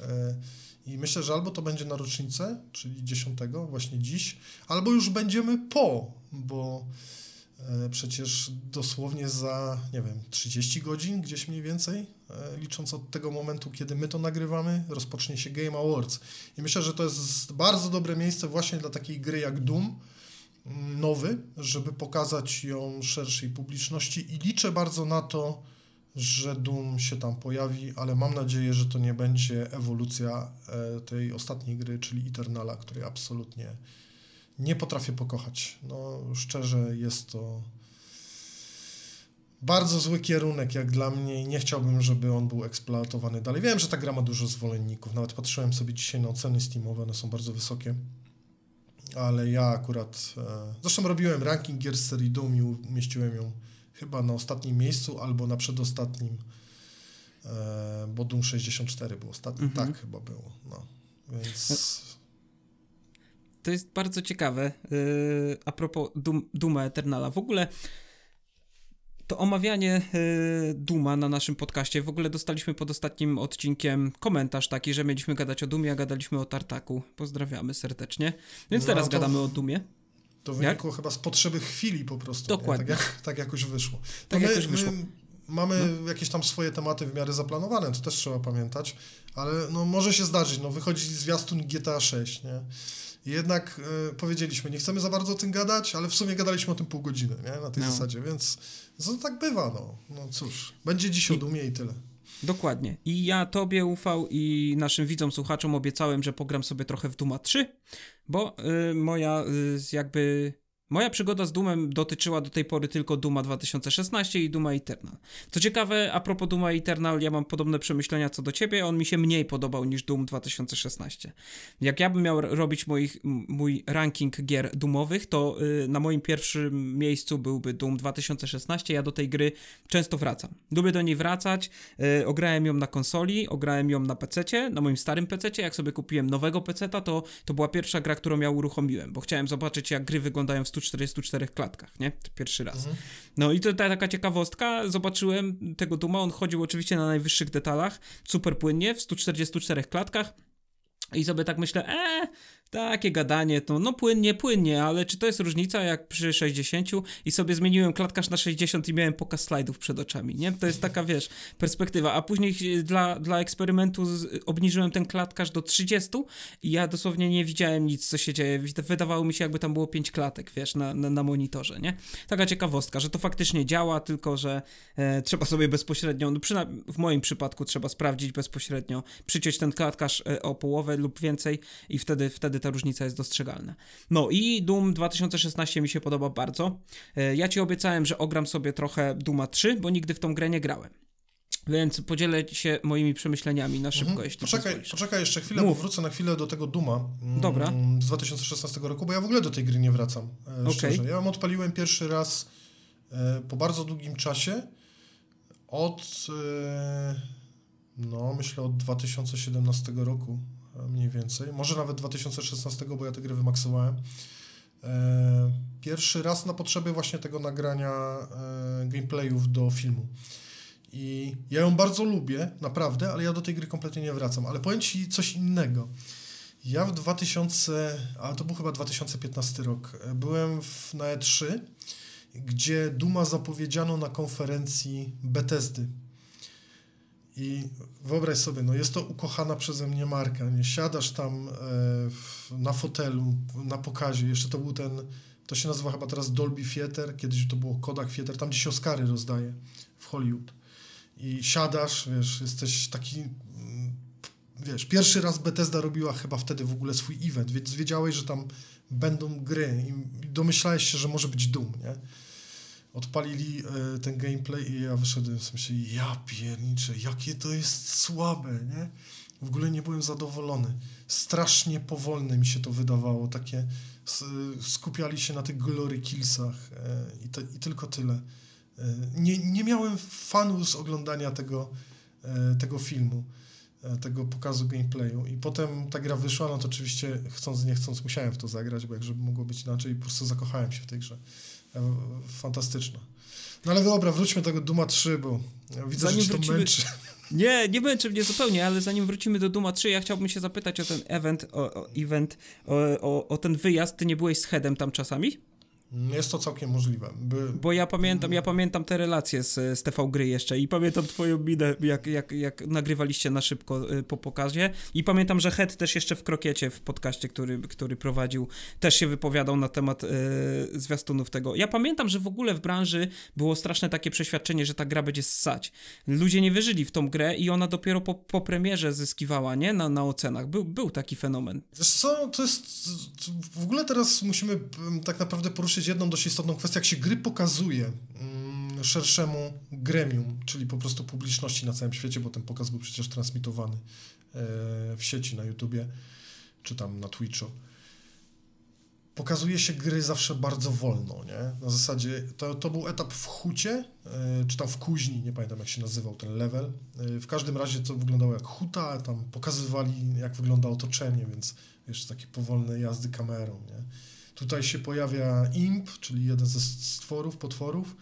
I myślę, że albo to będzie na rocznicę, czyli 10, właśnie dziś, albo już będziemy po, bo E, przecież dosłownie za, nie wiem, 30 godzin gdzieś mniej więcej, e, licząc od tego momentu, kiedy my to nagrywamy, rozpocznie się Game Awards. I myślę, że to jest bardzo dobre miejsce właśnie dla takiej gry jak Doom, nowy, żeby pokazać ją szerszej publiczności i liczę bardzo na to, że Doom się tam pojawi, ale mam nadzieję, że to nie będzie ewolucja e, tej ostatniej gry, czyli Eternala, której absolutnie nie potrafię pokochać. No szczerze jest to bardzo zły kierunek jak dla mnie i nie chciałbym, żeby on był eksploatowany dalej. Wiem, że ta gra ma dużo zwolenników, nawet patrzyłem sobie dzisiaj na oceny Steamowe, one są bardzo wysokie, ale ja akurat, e, zresztą robiłem ranking gier z serii Doom i umieściłem ją chyba na ostatnim miejscu albo na przedostatnim, e, bo Doom 64 był ostatni, Mhm. tak chyba było, no, więc... To jest bardzo ciekawe. Yy, a propos Dum, Duma Eternala. W ogóle to omawianie Duma na naszym podcaście. W ogóle dostaliśmy pod ostatnim odcinkiem komentarz taki, że mieliśmy gadać o Dumie, a gadaliśmy o Tartaku. Pozdrawiamy serdecznie. Więc No, teraz gadamy o Dumie. To wynikło chyba z potrzeby chwili po prostu. nie? Dokładnie. Tak, jak, tak jakoś wyszło. Tak my, jakoś wyszło. My mamy jakieś tam swoje tematy w miarę zaplanowane, to też trzeba pamiętać, ale no może się zdarzyć, no wychodzi zwiastun GTA 6, nie? Jednak e, powiedzieliśmy, nie chcemy za bardzo o tym gadać, ale w sumie gadaliśmy o tym pół godziny, nie? Na tej No. zasadzie, więc no, tak bywa, no. No cóż, będzie dziś o dumie i tyle. Dokładnie. I ja tobie ufał i naszym widzom, słuchaczom obiecałem, że pogram sobie trochę w Duma 3, bo y, moja y, jakby... Moja przygoda z Doomem dotyczyła do tej pory tylko Duma 2016 i Duma Eternal. Co ciekawe, a propos Duma Eternal, ja mam podobne przemyślenia co do ciebie, on mi się mniej podobał niż Doom 2016. Jak ja bym miał robić moich, mój ranking gier Doomowych, to y, na moim pierwszym miejscu byłby Doom 2016, ja do tej gry często wracam. Lubię do niej wracać, y, ograłem ją na konsoli, ograłem ją na PC, na moim starym PC, jak sobie kupiłem nowego PC, to, to była pierwsza gra, którą ja uruchomiłem, bo chciałem zobaczyć jak gry wyglądają w 144 klatkach, nie? To Pierwszy raz. Mhm. No i to ta, taka ciekawostka, zobaczyłem tego Duma, on chodził oczywiście na najwyższych detalach, super płynnie, w 144 klatkach i sobie tak myślę, eee, takie gadanie, to no płynnie, płynnie, ale czy to jest różnica jak przy 60 i sobie zmieniłem klatkarz na 60 i miałem pokaz slajdów przed oczami, nie? To jest taka, wiesz, perspektywa, a później e, dla, dla eksperymentu z, obniżyłem ten klatkarz do 30 i ja dosłownie nie widziałem nic, co się dzieje, wydawało mi się jakby tam było 5 klatek, wiesz, na, na, na monitorze, nie? Taka ciekawostka, że to faktycznie działa, tylko że e, trzeba sobie bezpośrednio, no przynajmniej w moim przypadku trzeba sprawdzić bezpośrednio, przyciąć ten klatkarz e, o połowę lub więcej i wtedy, wtedy ta różnica jest dostrzegalna. No i Doom 2016 mi się podoba bardzo. E, ja ci obiecałem, że ogram sobie trochę Duma 3, bo nigdy w tą grę nie grałem. Więc podzielę się moimi przemyśleniami na szybko, Mhm. jeśli Poczekaj, pozwolisz. poczekaj jeszcze chwilę, Mów. bo wrócę na chwilę do tego Duma mm, Dobra. z 2016 roku, bo ja w ogóle do tej gry nie wracam, e, Okej. szczerze. Ja ją odpaliłem pierwszy raz e, po bardzo długim czasie, od, e, no myślę od 2017 roku e, mniej więcej, może nawet 2016, bo ja tę grę wymaksowałem. E, Pierwszy raz na potrzeby właśnie tego nagrania e, gameplayów do filmu. I ja ją bardzo lubię, naprawdę, ale ja do tej gry kompletnie nie wracam. Ale powiem Ci coś innego. Ja w 2000, a to był chyba 2015 rok, e, byłem w, na E3, gdzie Duma zapowiedziano na konferencji Bethesdy. I wyobraź sobie, no jest to ukochana przeze mnie marka. Nie siadasz tam e, w, na fotelu, na pokazie. Jeszcze to był ten, to się nazywa chyba teraz Dolby Theater, kiedyś to było Kodak Theater, tam gdzie się Oscary rozdaje w Hollywood. I siadasz, wiesz, jesteś taki, mm, wiesz, pierwszy raz Bethesda robiła chyba wtedy w ogóle swój event, więc wiedziałeś, że tam będą gry i domyślałeś się, że może być Doom, nie? Odpalili e, ten gameplay i ja wyszedłem w sensie, ja pierniczę, jakie to jest słabe, nie? W ogóle nie byłem zadowolony. Strasznie powolne mi się to wydawało, takie skupiali się na tych glory killsach e, i, to, i tylko tyle. E, Nie, nie miałem fanu z oglądania tego, tego filmu, tego pokazu gameplayu. I potem ta gra wyszła, no to oczywiście chcąc, nie chcąc musiałem w to zagrać, bo jak żeby mogło być inaczej, i po prostu zakochałem się w tej grze. Fantastyczna. No ale dobra, wróćmy do tego Duma 3, bo ja widzę, Zanim że to wrócimy- męczy. Nie, nie męczy mnie zupełnie, ale zanim wrócimy do Duma 3, ja chciałbym się zapytać o ten event, o, o event, o, o, o ten wyjazd. Ty nie byłeś z Headem tam czasami? Jest to całkiem możliwe. By... Bo ja pamiętam, ja pamiętam te relacje z, z TV Gry jeszcze i pamiętam twoją minę, jak, jak, jak nagrywaliście na szybko y, po pokazie i pamiętam, że Het też jeszcze w Krokiecie, w podcaście, który, który prowadził, też się wypowiadał na temat y, zwiastunów tego. Ja pamiętam, że w ogóle w branży było straszne takie przeświadczenie, że ta gra będzie ssać. Ludzie nie wierzyli w tą grę i ona dopiero po, po premierze zyskiwała, nie? Na, na ocenach. Był, był taki fenomen. Wiesz co, to jest... W ogóle teraz musimy tak naprawdę poruszyć jedną dość istotną kwestię, jak się gry pokazuje mm, szerszemu gremium, czyli po prostu publiczności na całym świecie, bo ten pokaz był przecież transmitowany e, w sieci na YouTubie, czy tam na Twitchu. Pokazuje się gry zawsze bardzo wolno, nie? Na zasadzie, to, to był etap w hucie, e, czy tam w kuźni, nie pamiętam jak się nazywał ten level. E, w każdym razie to wyglądało jak huta, tam pokazywali jak wygląda otoczenie, więc wiesz, takie powolne jazdy kamerą, nie? Tutaj się pojawia imp, czyli jeden ze stworów, potworów,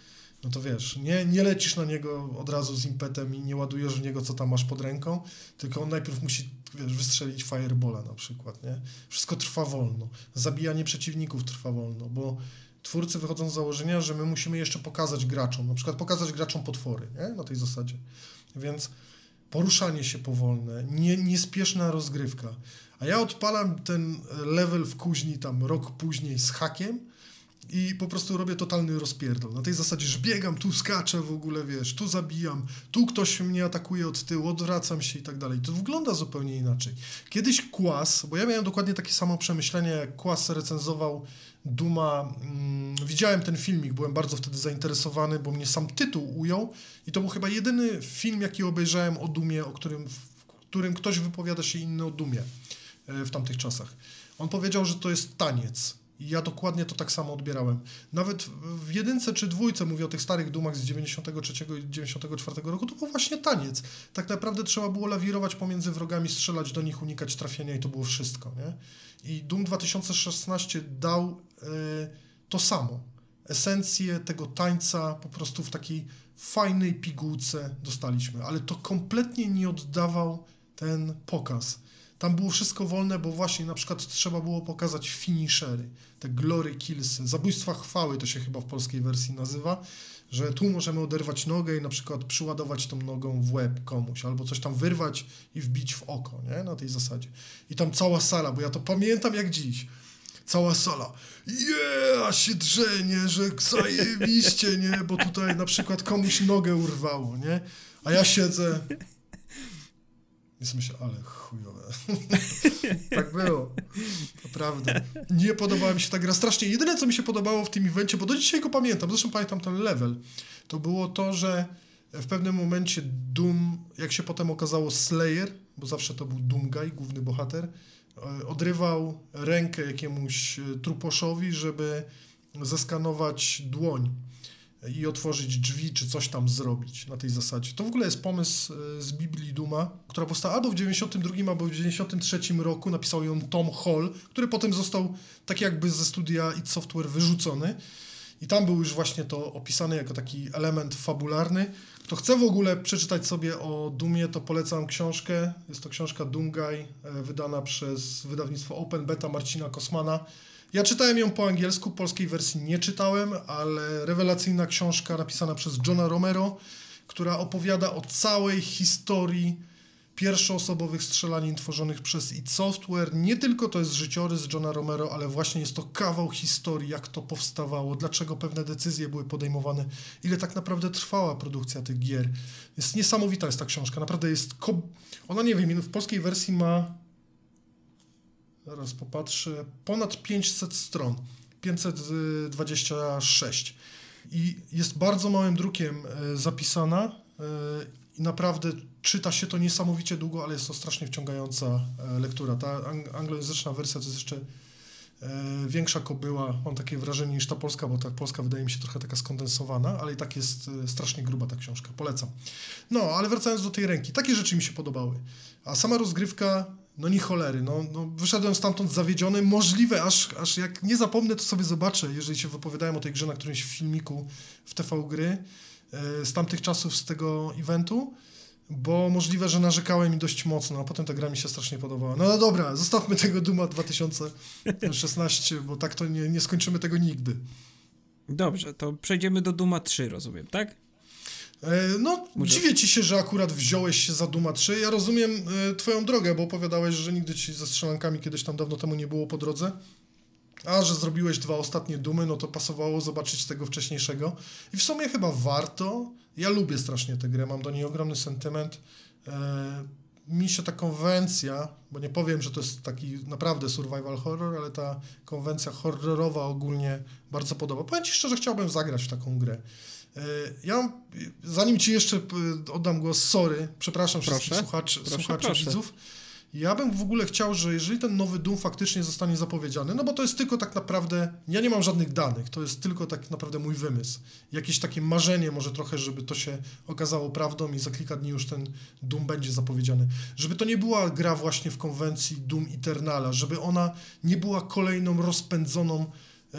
no to wiesz, nie, nie lecisz na niego od razu z impetem i nie ładujesz w niego, co tam masz pod ręką, tylko on najpierw musi, wiesz, wystrzelić firebola na przykład, nie? Wszystko trwa wolno. Zabijanie przeciwników trwa wolno, bo twórcy wychodzą z założenia, że my musimy jeszcze pokazać graczom, na przykład pokazać graczom potwory, nie? Na tej zasadzie. Więc poruszanie się powolne, nie, niespieszna rozgrywka. A ja odpalam ten level w kuźni tam rok później z hakiem i po prostu robię totalny rozpierdol. Na tej zasadzie, że biegam, tu skaczę w ogóle, wiesz, tu zabijam, tu ktoś mnie atakuje od tyłu, odwracam się i tak dalej. To wygląda zupełnie inaczej. Kiedyś Kłas, bo ja miałem dokładnie takie samo przemyślenie, jak Kłas recenzował Duma. Mm, widziałem ten filmik, byłem bardzo wtedy zainteresowany, bo mnie sam tytuł ujął i to był chyba jedyny film, jaki obejrzałem o Dumie, o którym, w którym ktoś wypowiada się inny o Dumie w tamtych czasach. On powiedział, że to jest taniec. Ja dokładnie to tak samo odbierałem. Nawet w jedynce czy dwójce, mówię o tych starych dumach z 93 i 94 roku, to był właśnie taniec. Tak naprawdę trzeba było lawirować pomiędzy wrogami, strzelać do nich, unikać trafienia i to było wszystko. Nie? I Doom 2016 dał y, to samo. Esencję tego tańca po prostu w takiej fajnej pigułce dostaliśmy, ale to kompletnie nie oddawał ten pokaz. Tam było wszystko wolne, bo właśnie na przykład trzeba było pokazać finishery, te glory killsy, zabójstwa chwały to się chyba w polskiej wersji nazywa, że tu możemy oderwać nogę i na przykład przyładować tą nogą w łeb komuś, albo coś tam wyrwać i wbić w oko, nie? Na tej zasadzie. I tam cała sala, bo ja to pamiętam jak dziś. Cała sala. Yeah, się drzenie, że zajebiście, nie? Bo tutaj na przykład komuś nogę urwało, nie? A ja siedzę, więc myślę, ale chujowe. tak było. Naprawdę. Nie podobała mi się ta gra strasznie. Jedyne, co mi się podobało w tym evencie, bo do dzisiaj go pamiętam, zresztą pamiętam ten level, to było to, że w pewnym momencie Doom, jak się potem okazało Slayer, bo zawsze to był Doom Guy, główny bohater, e, odrywał rękę jakiemuś e, truposzowi, żeby zeskanować dłoń i otworzyć drzwi, czy coś tam zrobić na tej zasadzie. To w ogóle jest pomysł e, z Biblii Duma, która powstała albo w 92 albo w 93 roku, napisał ją Tom Hall, który potem został tak jakby ze studia id Software wyrzucony i tam był już właśnie to opisane jako taki element fabularny. Kto chce w ogóle przeczytać sobie o Dumie, to polecam książkę. Jest to książka Doomguy, e, wydana przez wydawnictwo Open Beta Marcina Kosmana. Ja czytałem ją po angielsku, polskiej wersji nie czytałem, ale rewelacyjna książka napisana przez Johna Romero, która opowiada o całej historii pierwszoosobowych strzelanin tworzonych przez id Software. Nie tylko to jest życiorys Johna Romero, ale właśnie jest to kawał historii, jak to powstawało, dlaczego pewne decyzje były podejmowane, ile tak naprawdę trwała produkcja tych gier. Jest niesamowita jest ta książka, naprawdę jest... Ona, nie wiem, w polskiej wersji ma Zaraz popatrzę. Ponad 500 stron. 526. I jest bardzo małym drukiem e, zapisana e, i naprawdę czyta się to niesamowicie długo, ale jest to strasznie wciągająca e, lektura. Ta anglojęzyczna wersja to jest jeszcze większa kobyła, mam takie wrażenie niż ta polska, bo ta polska wydaje mi się trochę taka skondensowana, ale i tak jest strasznie gruba ta książka, polecam. No, ale wracając do tej ręki, takie rzeczy mi się podobały. A sama rozgrywka no nie cholery, no, no wyszedłem stamtąd zawiedziony, możliwe, aż, aż jak nie zapomnę, to sobie zobaczę, jeżeli się wypowiadają o tej grze na którymś filmiku w TV Gry yy, z tamtych czasów, z tego eventu, bo możliwe, że narzekałem mi dość mocno, a potem ta gra mi się strasznie podobała. No, no dobra, zostawmy tego Duma 2016, bo tak to nie, nie skończymy tego nigdy. Dobrze, to przejdziemy do Duma 3, rozumiem, tak? E, No, Może- dziwię ci się, że akurat wziąłeś się za Duma 3. Ja rozumiem e, twoją drogę, bo opowiadałeś, że nigdy ci ze strzelankami kiedyś tam dawno temu nie było po drodze. A że zrobiłeś dwa ostatnie Dumy, no to pasowało zobaczyć tego wcześniejszego. I w sumie chyba warto. Ja lubię strasznie tę grę, mam do niej ogromny sentyment. E, mi się ta konwencja, bo nie powiem, że to jest taki naprawdę survival horror, ale ta konwencja horrorowa ogólnie bardzo podoba. Powiem ci szczerze, chciałbym zagrać w taką grę. E, Ja, zanim ci jeszcze oddam głos, sorry, przepraszam wszystkich Proszę. słuchaczy, Proszę, słuchaczy proszę. widzów. Ja bym w ogóle chciał, że jeżeli ten nowy Doom faktycznie zostanie zapowiedziany, no bo to jest tylko tak naprawdę, ja nie mam żadnych danych, to jest tylko tak naprawdę mój wymysł. Jakieś takie marzenie może trochę, żeby to się okazało prawdą i za kilka dni już ten Doom będzie zapowiedziany. Żeby to nie była gra właśnie w konwencji Doom Eternala, żeby ona nie była kolejną rozpędzoną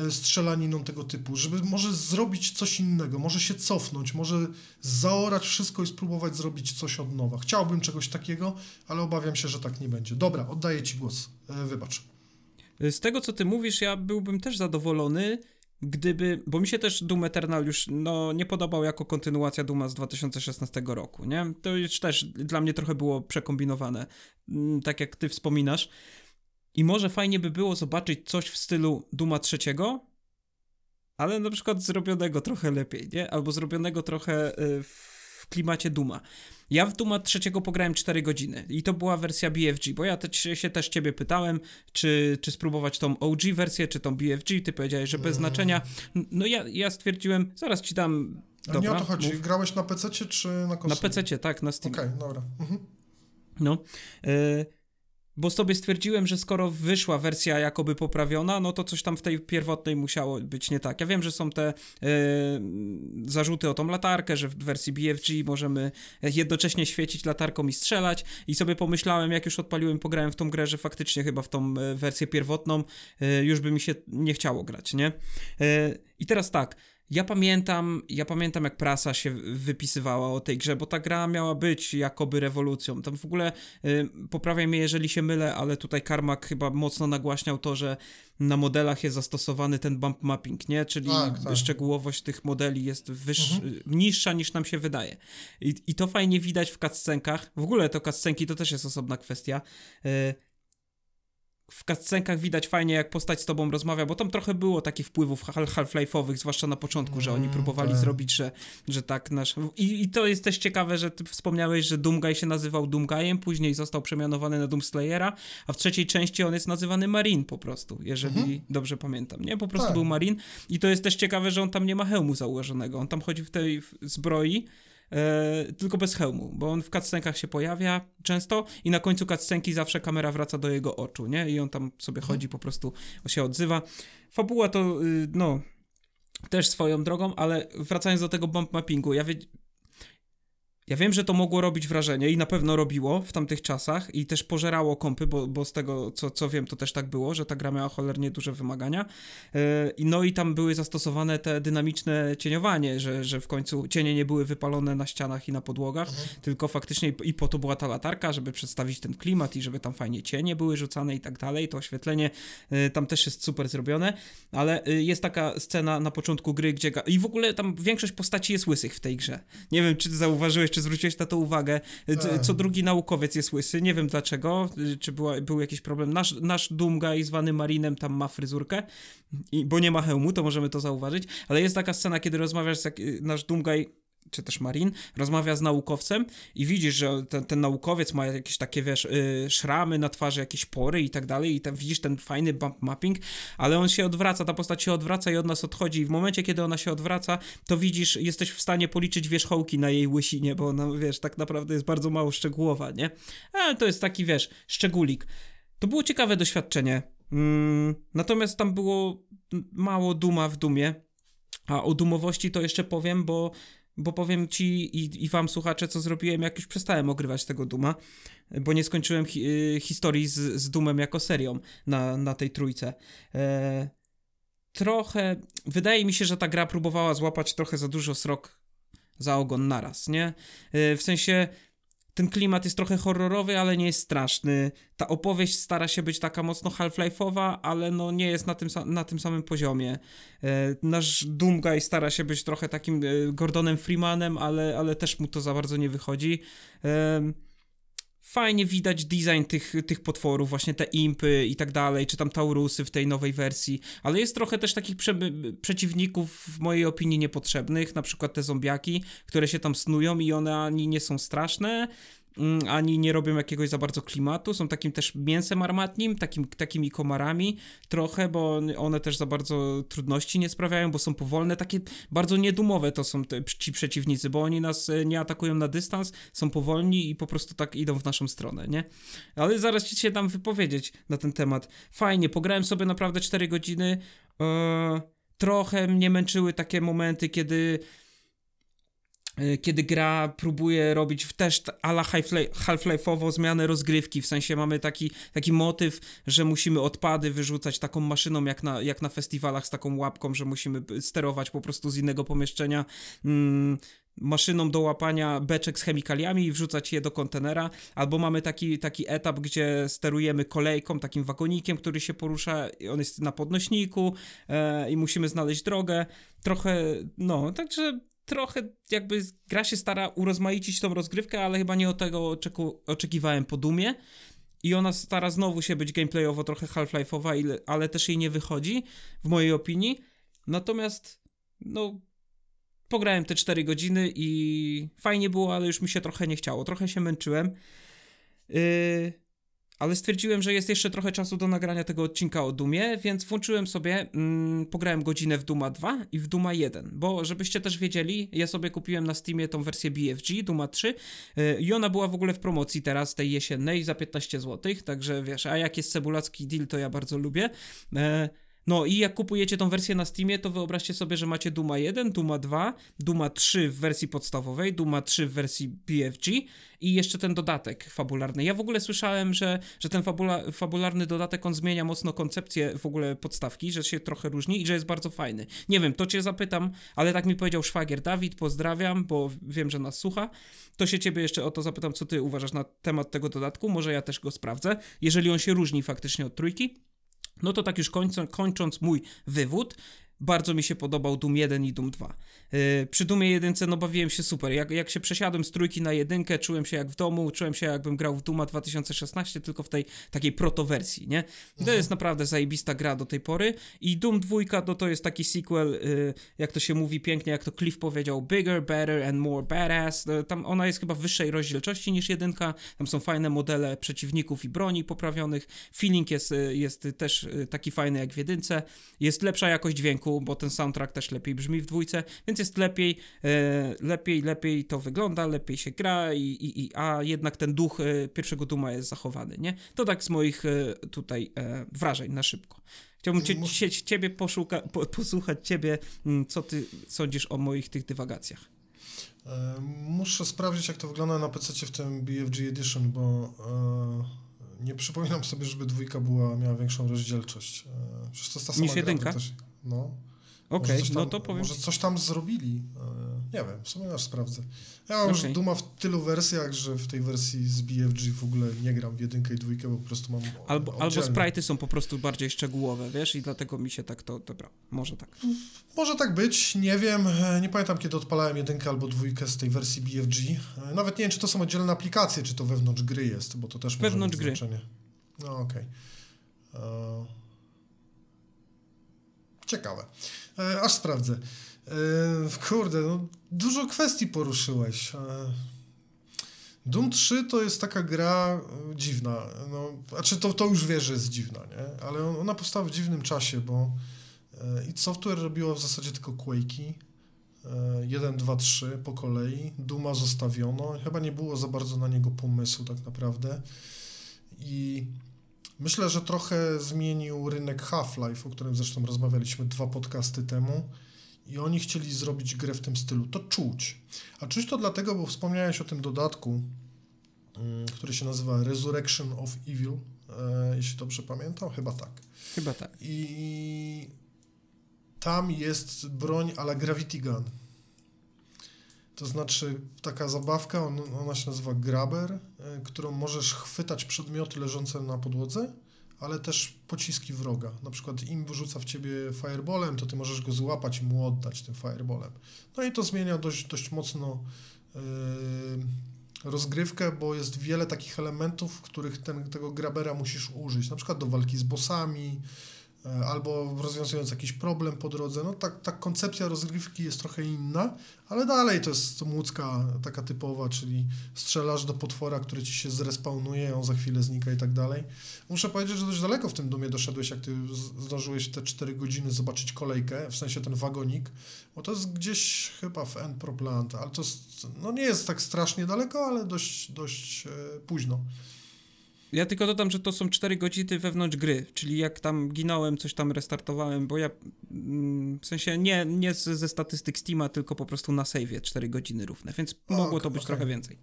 strzelaniną tego typu, żeby może zrobić coś innego, może się cofnąć, może zaorać wszystko i spróbować zrobić coś od nowa. Chciałbym czegoś takiego, ale obawiam się, że tak nie będzie. Dobra, oddaję Ci głos. E, Wybacz. Z tego, co ty mówisz, ja byłbym też zadowolony, gdyby, bo mi się też Doom Eternal już, no, nie podobał jako kontynuacja Duma z 2016 roku, nie? To już też dla mnie trochę było przekombinowane, mm, tak jak ty wspominasz. I może fajnie by było zobaczyć coś w stylu Duma trzeciego, ale na przykład zrobionego trochę lepiej, nie? Albo zrobionego trochę y, w klimacie Duma. Ja w Duma trzeciego pograłem 4 godziny i to była wersja BFG, bo ja te, się też ciebie pytałem, czy, czy spróbować tą OG wersję, czy tą BFG, ty powiedziałeś, że bez znaczenia. N- No ja, ja stwierdziłem, zaraz ci dam... A Dobra, nie o to chodzi. mów. Grałeś na PC czy na konsoli? Na PC, tak, na Steam. Okej, dobra. Mhm. No. E, bo sobie stwierdziłem, że skoro wyszła wersja jakoby poprawiona, no to coś tam w tej pierwotnej musiało być nie tak. Ja wiem, że są te e, zarzuty o tą latarkę, że w wersji BFG możemy jednocześnie świecić latarką i strzelać i sobie pomyślałem, jak już odpaliłem, pograłem w tą grę, że faktycznie chyba w tą e, wersję pierwotną e, już by mi się nie chciało grać, nie? E, I teraz tak, ja pamiętam, ja pamiętam jak prasa się wypisywała o tej grze, bo ta gra miała być jakoby rewolucją. Tam w ogóle y, poprawiaj mnie, jeżeli się mylę, ale tutaj Karmak chyba mocno nagłaśniał to, że na modelach jest zastosowany ten bump mapping, nie? Czyli Tak, tak. szczegółowość tych modeli jest wyższa, Mhm. niższa niż nam się wydaje. I, I to fajnie widać w cutscenkach. W ogóle to cutscenki to też jest osobna kwestia. Y, w cutscenkach widać fajnie, jak postać z tobą rozmawia, bo tam trochę było takich wpływów hal- Half-Life'owych, zwłaszcza na początku, że oni Mm, próbowali tak. zrobić, że, że tak nasz... I, I to jest też ciekawe, że ty wspomniałeś, że Doomguy się nazywał Doomguyem, później został przemianowany na Doomslayera, a w trzeciej części on jest nazywany Marine po prostu, jeżeli dobrze pamiętam, nie? Po prostu Tak. był Marine i to jest też ciekawe, że on tam nie ma hełmu założonego, on tam chodzi w tej zbroi, E, tylko bez hełmu, bo on w cutscenkach się pojawia często i na końcu cutscenki zawsze kamera wraca do jego oczu, nie? I on tam sobie chodzi, po prostu się odzywa. Fabuła to, y, no, też swoją drogą, ale wracając do tego bump mappingu, ja wie... Ja wiem, że to mogło robić wrażenie i na pewno robiło w tamtych czasach i też pożerało kompy, bo, bo z tego co, co wiem, to też tak było, że ta gra miała cholernie duże wymagania. I no i tam były zastosowane te dynamiczne cieniowanie, że, że w końcu cienie nie były wypalone na ścianach i na podłogach, tylko faktycznie i- po to była ta latarka, żeby przedstawić ten klimat i żeby tam fajnie cienie były rzucane i tak dalej. To oświetlenie e, tam też jest super zrobione, ale e, jest taka scena na początku gry, gdzie... I w ogóle tam większość postaci jest łysych w tej grze. Nie wiem, czy ty zauważyłeś, czy zwróciłeś na to uwagę. Tak. Co drugi naukowiec jest łysy, nie wiem dlaczego, czy była, był jakiś problem. Nasz, nasz Doomguy zwany Marinem tam ma fryzurkę, i, bo nie ma hełmu, to możemy to zauważyć, ale jest taka scena, kiedy rozmawiasz z jak, nasz Doomguy czy też Marin, rozmawia z naukowcem i widzisz, że ten, ten naukowiec ma jakieś takie, wiesz, y, szramy na twarzy, jakieś pory i tak dalej i tam widzisz ten fajny bump mapping, ale on się odwraca, ta postać się odwraca i od nas odchodzi i w momencie, kiedy ona się odwraca, to widzisz, jesteś w stanie policzyć wierzchołki na jej łysinie, bo ona, wiesz, tak naprawdę jest bardzo mało szczegółowa, nie? Ale to jest taki, wiesz, szczególik. To było ciekawe doświadczenie. Mm, natomiast tam było mało duma w dumie. A o dumowości to jeszcze powiem, bo, bo powiem ci i, i wam słuchacze, co zrobiłem, jak już przestałem ogrywać tego duma, bo nie skończyłem hi, y, historii z, z dumem jako serią na, na tej trójce. E, trochę, wydaje mi się, że ta gra próbowała złapać trochę za dużo srok za ogon naraz, nie? E, w sensie ten klimat jest trochę horrorowy, ale nie jest straszny. Ta opowieść stara się być taka mocno half-life'owa, ale no nie jest na tym, na tym samym poziomie. E, nasz Doomguy stara się być trochę takim e, Gordonem Freemanem, ale, ale też mu to za bardzo nie wychodzi. Fajnie widać design tych, tych potworów, właśnie te impy i tak dalej, czy tam taurusy w tej nowej wersji, ale jest trochę też takich prze przeciwników w mojej opinii niepotrzebnych, na przykład te zombiaki, które się tam snują i one ani nie są straszne, ani nie robią jakiegoś za bardzo klimatu, są takim też mięsem armatnim, takim, takimi komarami trochę, bo one też za bardzo trudności nie sprawiają, bo są powolne, takie bardzo niedumowe to są te, ci przeciwnicy, bo oni nas e, nie atakują na dystans, są powolni i po prostu tak idą w naszą stronę, nie? Ale zaraz ci się dam wypowiedzieć na ten temat. Fajnie, pograłem sobie naprawdę 4 godziny, eee, trochę mnie męczyły takie momenty, kiedy kiedy gra próbuje robić też ala Half-Life'owo zmianę rozgrywki, w sensie mamy taki, taki motyw, że musimy odpady wyrzucać taką maszyną jak na, jak na festiwalach z taką łapką, że musimy sterować po prostu z innego pomieszczenia mm, maszyną do łapania beczek z chemikaliami i wrzucać je do kontenera, albo mamy taki, taki etap, gdzie sterujemy kolejką, takim wagonikiem, który się porusza, on jest na podnośniku e, i musimy znaleźć drogę. Trochę, no, także trochę jakby gra się stara urozmaicić tą rozgrywkę, ale chyba nie o tego oczeku, oczekiwałem po Dumie. I ona stara znowu się być gameplayowo trochę Half-Life'owa, ale też jej nie wychodzi, w mojej opinii. Natomiast, no, pograłem te 4 godziny i fajnie było, ale już mi się trochę nie chciało. Trochę się męczyłem. Yy, ale stwierdziłem, że jest jeszcze trochę czasu do nagrania tego odcinka o Dumie, więc włączyłem sobie, mm, pograłem godzinę w Duma 2 i w Duma 1, bo żebyście też wiedzieli, ja sobie kupiłem na Steamie tą wersję BFG, Duma 3 yy, i ona była w ogóle w promocji teraz, tej jesiennej, za 15 zł, także wiesz, a jak jest cebulacki deal, to ja bardzo lubię. Yy, no i jak kupujecie tą wersję na Steamie, to wyobraźcie sobie, że macie Duma 1, Duma 2, Duma 3 w wersji podstawowej, Duma 3 w wersji BFG i jeszcze ten dodatek fabularny. Ja w ogóle słyszałem, że, że ten fabula, fabularny dodatek, on zmienia mocno koncepcję w ogóle podstawki, że się trochę różni i że jest bardzo fajny. Nie wiem, to cię zapytam, ale tak mi powiedział szwagier Dawid, pozdrawiam, bo wiem, że nas słucha. To się ciebie jeszcze o to zapytam, co ty uważasz na temat tego dodatku, może ja też go sprawdzę, jeżeli on się różni faktycznie od trójki. No to tak już kończąc, kończąc mój wywód, bardzo mi się podobał Doom 1 i Doom 2. Yy, przy Doomie 1 no bawiłem się super. Jak, jak się przesiadłem z trójki na jedynkę, czułem się jak w domu, czułem się jakbym grał w Dooma 2016, tylko w tej takiej proto-wersji, nie? To mhm. jest naprawdę zajebista gra do tej pory i Doom 2 no to jest taki sequel, yy, jak to się mówi pięknie, jak to Cliff powiedział, bigger, better and more badass. Yy, tam ona jest chyba wyższej rozdzielczości niż jedynka, tam są fajne modele przeciwników i broni poprawionych, feeling jest, jest też taki fajny jak w jedynce, jest lepsza jakość dźwięku, bo ten soundtrack też lepiej brzmi w dwójce, więc jest lepiej, e, lepiej, lepiej to wygląda, lepiej się gra, i, i, i, a jednak ten duch e, pierwszego Duma jest zachowany, nie? To tak z moich e, tutaj wrażeń na szybko. Chciałbym cię, cię, ciebie poszuka, po, posłuchać ciebie, mm, co ty sądzisz o moich tych dywagacjach. Muszę sprawdzić, jak to wygląda na PC w tym BFG Edition, bo e, nie przypominam sobie, żeby dwójka była, miała większą rozdzielczość. E, przecież to jest ta sama Niż jedynka? Też, no. Okej, okay, no to powiem. Może coś tam zrobili. E, nie wiem, w sumie aż sprawdzę. Ja mam okay. już Duma w tylu wersjach, że w tej wersji z BFG w ogóle nie gram w jedynkę i dwójkę, bo po prostu mam Albo, albo sprite'y są po prostu bardziej szczegółowe, wiesz, i dlatego mi się tak to, dobra, może tak. Może tak być, nie wiem, e, nie pamiętam kiedy odpalałem jedynkę albo dwójkę z tej wersji BFG. E, nawet nie wiem, czy to są oddzielne aplikacje, czy to wewnątrz gry jest, bo to też wewnątrz może gry. znaczenie. No okej. Okay. Ciekawe. E, aż sprawdzę. E, kurde, no, dużo kwestii poruszyłeś. E, Doom 3 to jest taka gra e, dziwna. No, znaczy to, to już wiesz, że jest dziwna, nie? Ale ona powstała w dziwnym czasie, bo e, id Software robiło w zasadzie tylko Quake'i. 1, 2, 3 po kolei. Duma zostawiono. Chyba nie było za bardzo na niego pomysłu tak naprawdę. I Myślę, że trochę zmienił rynek Half-Life, o którym zresztą rozmawialiśmy dwa podcasty temu. I oni chcieli zrobić grę w tym stylu. To czuć. A czuć to dlatego, bo wspomniałeś o tym dodatku, mm, który się nazywa Resurrection of Evil, e, jeśli dobrze pamiętam. Chyba tak. Chyba tak. I tam jest broń ala Gravity Gun. To znaczy taka zabawka, on, ona się nazywa Grabber, y, którą możesz chwytać przedmioty leżące na podłodze, ale też pociski wroga. Na przykład im wyrzuca w ciebie fireballem, to ty możesz go złapać i mu oddać tym fireballem. No i to zmienia dość, dość mocno yy, rozgrywkę, bo jest wiele takich elementów, których ten, tego grabera musisz użyć. Na przykład do walki z bossami, E, albo rozwiązując jakiś problem po drodze. No tak, ta koncepcja rozgrywki jest trochę inna, ale dalej to jest łódzka taka typowa, czyli strzelasz do potwora, który ci się zrespawnuje, on za chwilę znika i tak dalej. Muszę powiedzieć, że dość daleko w tym dumie doszedłeś, jak ty zdążyłeś te 4 godziny zobaczyć kolejkę, w sensie ten wagonik, bo to jest gdzieś chyba w End Plant, ale to jest, no nie jest tak strasznie daleko, ale dość, dość e, późno. Ja tylko dodam, że to są 4 godziny wewnątrz gry, czyli jak tam ginąłem, coś tam restartowałem, bo ja mm, w sensie nie, nie ze statystyk Steama, tylko po prostu na save'ie 4 godziny równe, więc o, mogło to być okay. trochę więcej.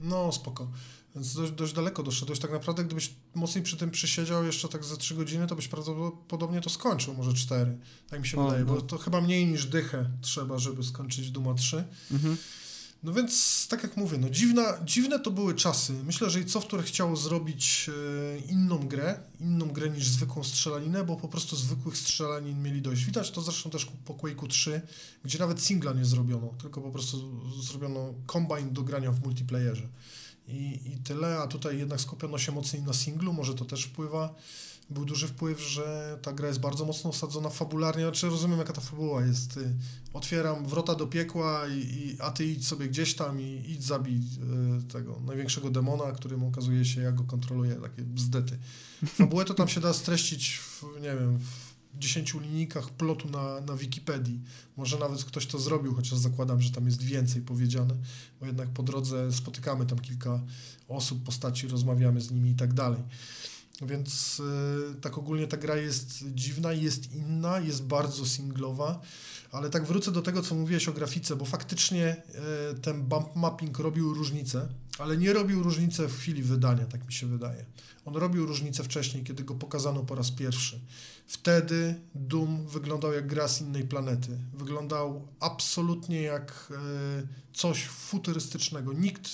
No, spoko. Więc dość, dość daleko doszedłeś. Tak naprawdę, gdybyś mocniej przy tym przysiedział jeszcze tak za 3 godziny, to byś prawdopodobnie to skończył, może 4. Tak mi się o, wydaje, no. bo to chyba mniej niż dychę trzeba, żeby skończyć Duma 3. Mhm. No więc, tak jak mówię, no dziwna, dziwne to były czasy. Myślę, że i Software chciało zrobić e, inną grę, inną grę niż zwykłą strzelaninę, bo po prostu zwykłych strzelanin mieli dość. Widać to zresztą też po Quake'u 3, gdzie nawet singla nie zrobiono, tylko po prostu zrobiono combine do grania w multiplayerze. I, I tyle, a tutaj jednak skupiono się mocniej na singlu, może to też wpływa był duży wpływ, że ta gra jest bardzo mocno osadzona fabularnie. Znaczy rozumiem, jaka ta fabuła jest. Otwieram wrota do piekła, i, i a ty idź sobie gdzieś tam i idź zabij y, tego największego demona, którym okazuje się, jak go kontroluje, takie bzdety. Fabułę to tam się da streścić w, nie wiem, w 10 linijkach plotu na, na Wikipedii. Może nawet ktoś to zrobił, chociaż zakładam, że tam jest więcej powiedziane, bo jednak po drodze spotykamy tam kilka osób, postaci, rozmawiamy z nimi i tak dalej. Więc y, tak ogólnie ta gra jest dziwna, jest inna, jest bardzo singlowa, ale tak wrócę do tego, co mówiłeś o grafice, bo faktycznie y, ten bump mapping robił różnicę, ale nie robił różnicę w chwili wydania, tak mi się wydaje. On robił różnicę wcześniej, kiedy go pokazano po raz pierwszy. Wtedy Doom wyglądał jak gra z innej planety. Wyglądał absolutnie jak y, coś futurystycznego. Nikt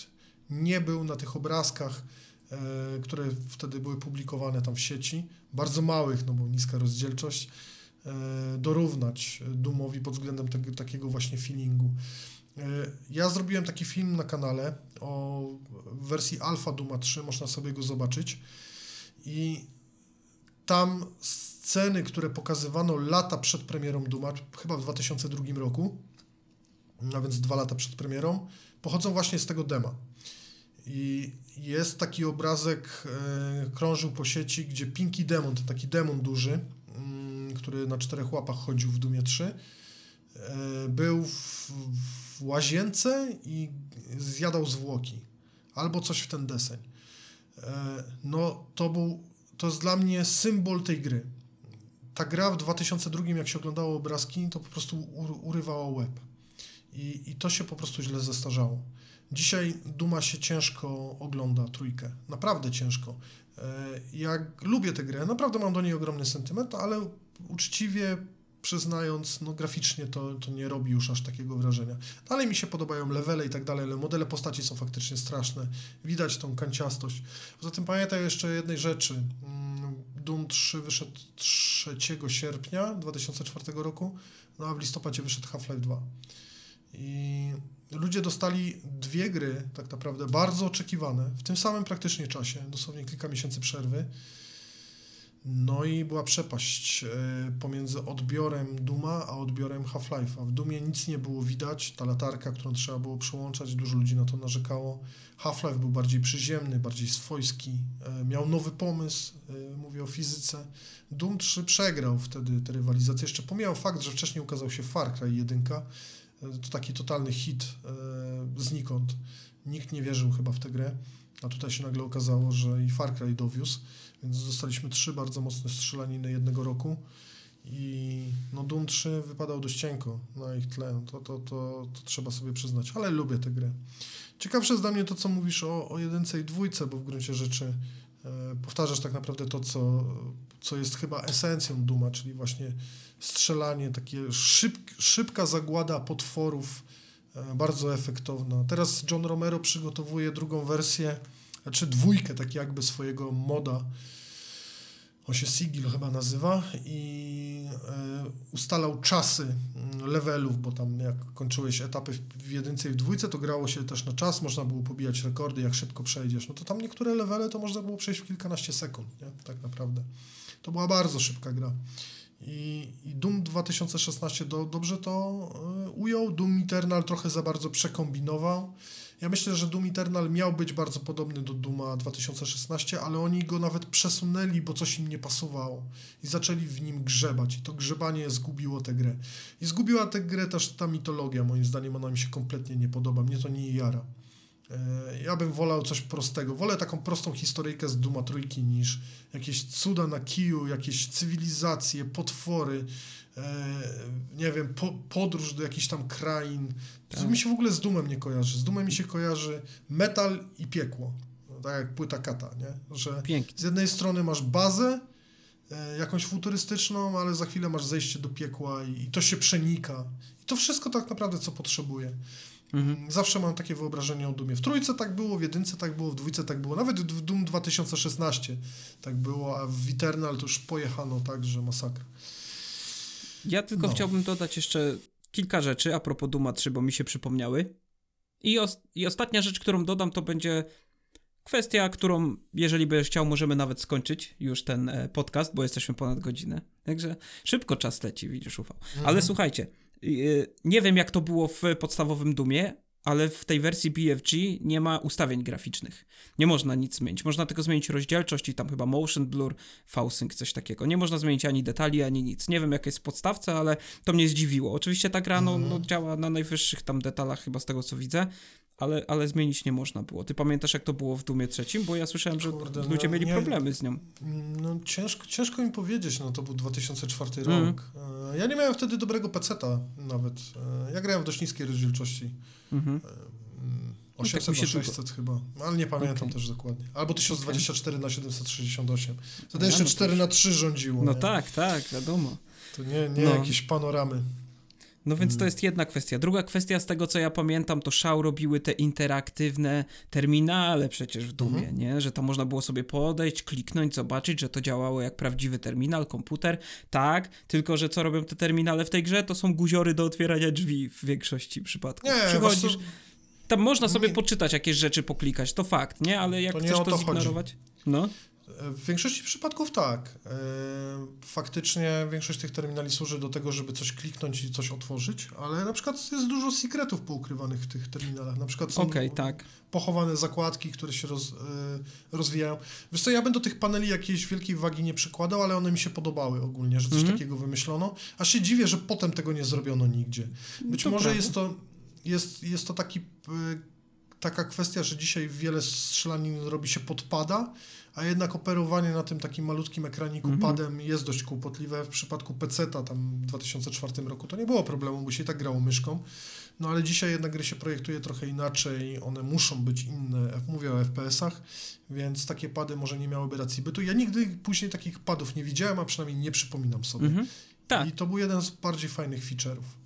nie był na tych obrazkach które wtedy były publikowane tam w sieci, bardzo małych, no bo niska rozdzielczość, e, dorównać Dumowi pod względem tego, takiego właśnie feelingu. E, ja zrobiłem taki film na kanale o wersji Alpha Duma 3, można sobie go zobaczyć i tam sceny, które pokazywano lata przed premierą Duma, chyba w 2002 roku, a więc dwa lata przed premierą, pochodzą właśnie z tego dema. I jest taki obrazek, e, krążył po sieci, gdzie Pinky Demon, to taki demon duży, mm, który na czterech łapach chodził w Dumie 3, e, był w, w łazience i zjadał zwłoki. Albo coś w ten deseń. E, no to był, to jest dla mnie symbol tej gry. Ta gra w 2002, jak się oglądało obrazki, to po prostu urywała łeb. I, I to się po prostu źle zestarzało. Dzisiaj Duma się ciężko ogląda trójkę, naprawdę ciężko. E, ja lubię tę grę, naprawdę mam do niej ogromny sentyment, ale uczciwie przyznając, no graficznie to, to nie robi już aż takiego wrażenia. Dalej mi się podobają levele i tak dalej, ale modele postaci są faktycznie straszne. Widać tą kanciastość. Poza tym pamiętaj jeszcze jednej rzeczy. Mm, Doom 3 wyszedł 3 sierpnia 2004 roku, no a w listopadzie wyszedł Half-Life 2. I ludzie dostali dwie gry, tak naprawdę bardzo oczekiwane, w tym samym praktycznie czasie, dosłownie kilka miesięcy przerwy. No i była przepaść e, pomiędzy odbiorem Duma a odbiorem Half-Life'a. W Dumie nic nie było widać, ta latarka, którą trzeba było przełączać, dużo ludzi na to narzekało. Half-Life był bardziej przyziemny, bardziej swojski, e, miał nowy pomysł, e, mówię o fizyce. Doom 3 przegrał wtedy tę rywalizację. Jeszcze pomijał fakt, że wcześniej ukazał się Far Cry 1, to taki totalny hit e, znikąd. Nikt nie wierzył chyba w tę grę, a tutaj się nagle okazało, że i Far Cry dowiózł, więc dostaliśmy trzy bardzo mocne strzelaniny jednego roku i no Doom 3 wypadał dość cienko na ich tle, to, to, to, to trzeba sobie przyznać, ale lubię tę grę. Ciekawsze jest dla mnie to, co mówisz o, o jedynce i dwójce, bo w gruncie rzeczy powtarzasz tak naprawdę to, co, co jest chyba esencją Duma, czyli właśnie strzelanie, takie szyb, szybka zagłada potworów e, bardzo efektowna. Teraz John Romero przygotowuje drugą wersję, znaczy dwójkę, tak jakby swojego moda. On się Sigil chyba nazywa i e, ustalał czasy mm, levelów, bo tam jak kończyłeś etapy w jedynce i w dwójce, to grało się też na czas, można było pobijać rekordy, jak szybko przejdziesz. No to tam niektóre levele to można było przejść w kilkanaście sekund, nie? Tak naprawdę. To była bardzo szybka gra. I, i Doom 2016 do, dobrze to y, ujął. Doom Eternal trochę za bardzo przekombinował. Ja myślę, że Doom Eternal miał być bardzo podobny do Dooma 2016, ale oni go nawet przesunęli, bo coś im nie pasowało. I zaczęli w nim grzebać. I to grzebanie zgubiło tę grę. I zgubiła tę grę też ta mitologia. Moim zdaniem ona mi się kompletnie nie podoba. Mnie to nie jara. E, ja bym wolał coś prostego. Wolę taką prostą historyjkę z Duma Trójki niż jakieś cuda na kiju, jakieś cywilizacje, potwory, nie wiem, po, podróż do jakichś tam krain. To Tak. mi się w ogóle z Dumem nie kojarzy. Z Dumem mi się kojarzy metal i piekło. No, tak jak płyta kata, nie? Że Pięknie. z jednej strony masz bazę, e, jakąś futurystyczną, ale za chwilę masz zejście do piekła i, i to się przenika. I to wszystko tak naprawdę, co potrzebuję. Mhm. Zawsze mam takie wyobrażenie o Dumie. W trójce tak było, w jedynce tak było, w dwójce tak było, nawet w Doom 2016 tak było, a w Eternal to już pojechano tak, że masakra. Ja tylko No. chciałbym dodać jeszcze kilka rzeczy a propos Duma 3, bo mi się przypomniały. I, os- I ostatnia rzecz, którą dodam, to będzie kwestia, którą, jeżeli będziesz chciał, możemy nawet skończyć już ten e, podcast, bo jesteśmy ponad godzinę. Także szybko czas leci, widzisz, ufał. Ale słuchajcie, y, nie wiem jak to było w podstawowym Dumie, ale w tej wersji BFG nie ma ustawień graficznych. Nie można nic zmienić. Można tylko zmienić rozdzielczość i tam chyba motion blur, V-sync, coś takiego. Nie można zmienić ani detali, ani nic. Nie wiem jak jest w podstawce, ale to mnie zdziwiło. Oczywiście ta gra no, no, działa na najwyższych tam detalach chyba z tego co widzę, ale, ale zmienić nie można było. Ty pamiętasz jak to było w Dumie trzecim? Bo ja słyszałem, że Kurde, ludzie no mieli nie- problemy z nią. No ciężko, ciężko mi powiedzieć, no to był 2004 Mhm. rok. E, Ja nie miałem wtedy dobrego peceta nawet. E, Ja grałem w dość niskiej rozdzielczości. Mhm. Mm, No tak 800 mi się na 600 chyba, ale nie pamiętam Okej. też dokładnie. Albo 1024 na 768. Wtedy A, jeszcze no to 4 już- na 3 rządziło. No nie? tak, tak, wiadomo. To nie, nie No. jakieś panoramy. No więc Mm. to jest jedna kwestia. Druga kwestia, z tego co ja pamiętam, to Szał robiły te interaktywne terminale przecież w Dumie, Mhm. nie? Że tam można było sobie podejść, kliknąć, zobaczyć, że to działało jak prawdziwy terminal, komputer. Tak, tylko że co robią te terminale w tej grze? To są guziory do otwierania drzwi w większości przypadków. Nie, Przychodzisz, co, tam można sobie nie- poczytać jakieś rzeczy, poklikać, to fakt, nie? Ale jak To chcesz to, to zignorować... No, W większości przypadków tak. E, Faktycznie większość tych terminali służy do tego, żeby coś kliknąć i coś otworzyć, ale na przykład jest dużo sekretów poukrywanych w tych terminalach. Na przykład są okej, tak. pochowane zakładki, które się roz, e, rozwijają. Wiesz co, ja bym do tych paneli jakiejś wielkiej wagi nie przykładał, ale one mi się podobały ogólnie, że coś Mhm. takiego wymyślono. Aż się dziwię, że potem tego nie zrobiono nigdzie. Być może jest to, jest, jest to taki, taka kwestia, że dzisiaj wiele strzelanin robi się podpada, a jednak operowanie na tym takim malutkim ekraniku Mhm. padem jest dość kłopotliwe. W przypadku PC-ta tam w 2004 roku to nie było problemu, bo się i tak grało myszką. No ale dzisiaj jednak gry się projektuje trochę inaczej, one muszą być inne, mówię o FPS-ach, więc takie pady może nie miałyby racji bytu. Ja nigdy później takich padów nie widziałem, a przynajmniej nie przypominam sobie. Mhm. Tak. I to był jeden z bardziej fajnych feature'ów.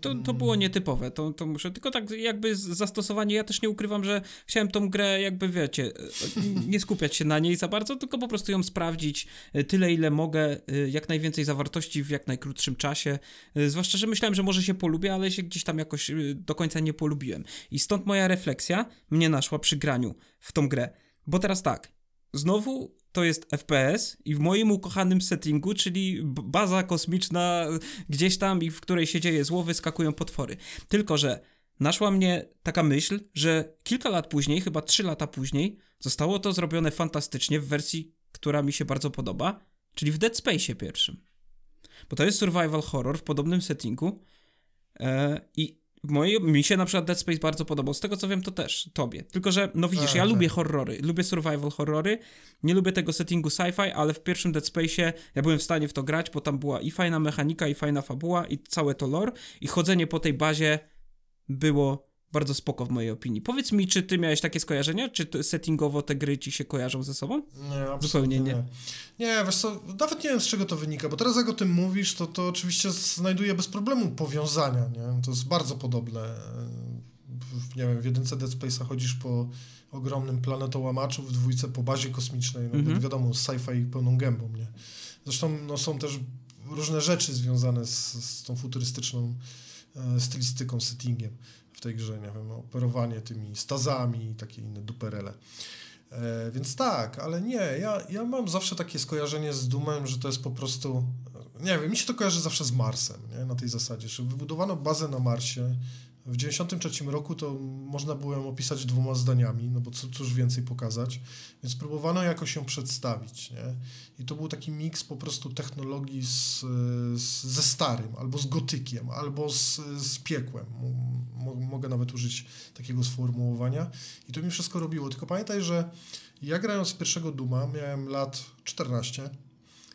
To, to było nietypowe, to, to muszę, tylko tak jakby zastosowanie, ja też nie ukrywam, że chciałem tą grę jakby, wiecie, e, nie skupiać się na niej za bardzo, tylko po prostu ją sprawdzić e, tyle, ile mogę, e, jak najwięcej zawartości w jak najkrótszym czasie, zwłaszcza, że myślałem, że może się polubię, ale się gdzieś tam jakoś do końca nie polubiłem. I stąd moja refleksja mnie naszła przy graniu w tą grę, bo teraz tak, znowu to jest FPS i w moim ukochanym settingu, czyli baza kosmiczna gdzieś tam i w której się dzieje zło, wyskakują potwory. Tylko, że naszła mnie taka myśl, że kilka lat później, chyba trzy lata później, zostało to zrobione fantastycznie w wersji, która mi się bardzo podoba, czyli w Dead Space pierwszym. Bo to jest survival horror w podobnym settingu e, i mojej, mi się na przykład Dead Space bardzo podobał. Z tego co wiem, to też tobie. Tylko, że no widzisz, Tak, ja tak. lubię horrory, lubię survival horrory, nie lubię tego settingu sci-fi, ale w pierwszym Dead Space'ie ja byłem w stanie w to grać, bo tam była i fajna mechanika, i fajna fabuła, i całe to lore, i chodzenie po tej bazie było bardzo spoko w mojej opinii. Powiedz mi, czy ty miałeś takie skojarzenia? Czy settingowo te gry ci się kojarzą ze sobą? Nie, Zupełnie nie. nie. nie. wiesz co, nawet nie wiem z czego to wynika, bo teraz jak o tym mówisz, to, to oczywiście znajduję bez problemu powiązania, nie? To jest bardzo podobne. Nie wiem, w jedynce Dead Space'a chodzisz po ogromnym planetołamaczu, w dwójce po bazie kosmicznej, no Mhm. wiadomo, sci-fi pełną gębą, nie? Zresztą no, są też różne rzeczy związane z, z tą futurystyczną e, stylistyką, settingiem w tej grze, nie wiem, operowanie tymi stazami i takie inne duperele. E, więc tak, ale nie, ja, ja mam zawsze takie skojarzenie z Dumem, że to jest po prostu, nie wiem, mi się to kojarzy zawsze z Marsem, nie? na tej zasadzie, że wybudowano bazę na Marsie, w 93 roku to można było ją opisać dwoma zdaniami, no bo co, cóż więcej pokazać, więc próbowano jakoś ją przedstawić, nie? I to był taki miks po prostu technologii z, z, ze starym, albo z gotykiem, albo z, z piekłem. Mo, mogę nawet użyć takiego sformułowania. I to mi wszystko robiło. Tylko pamiętaj, że ja grając w pierwszego Duma miałem lat 14,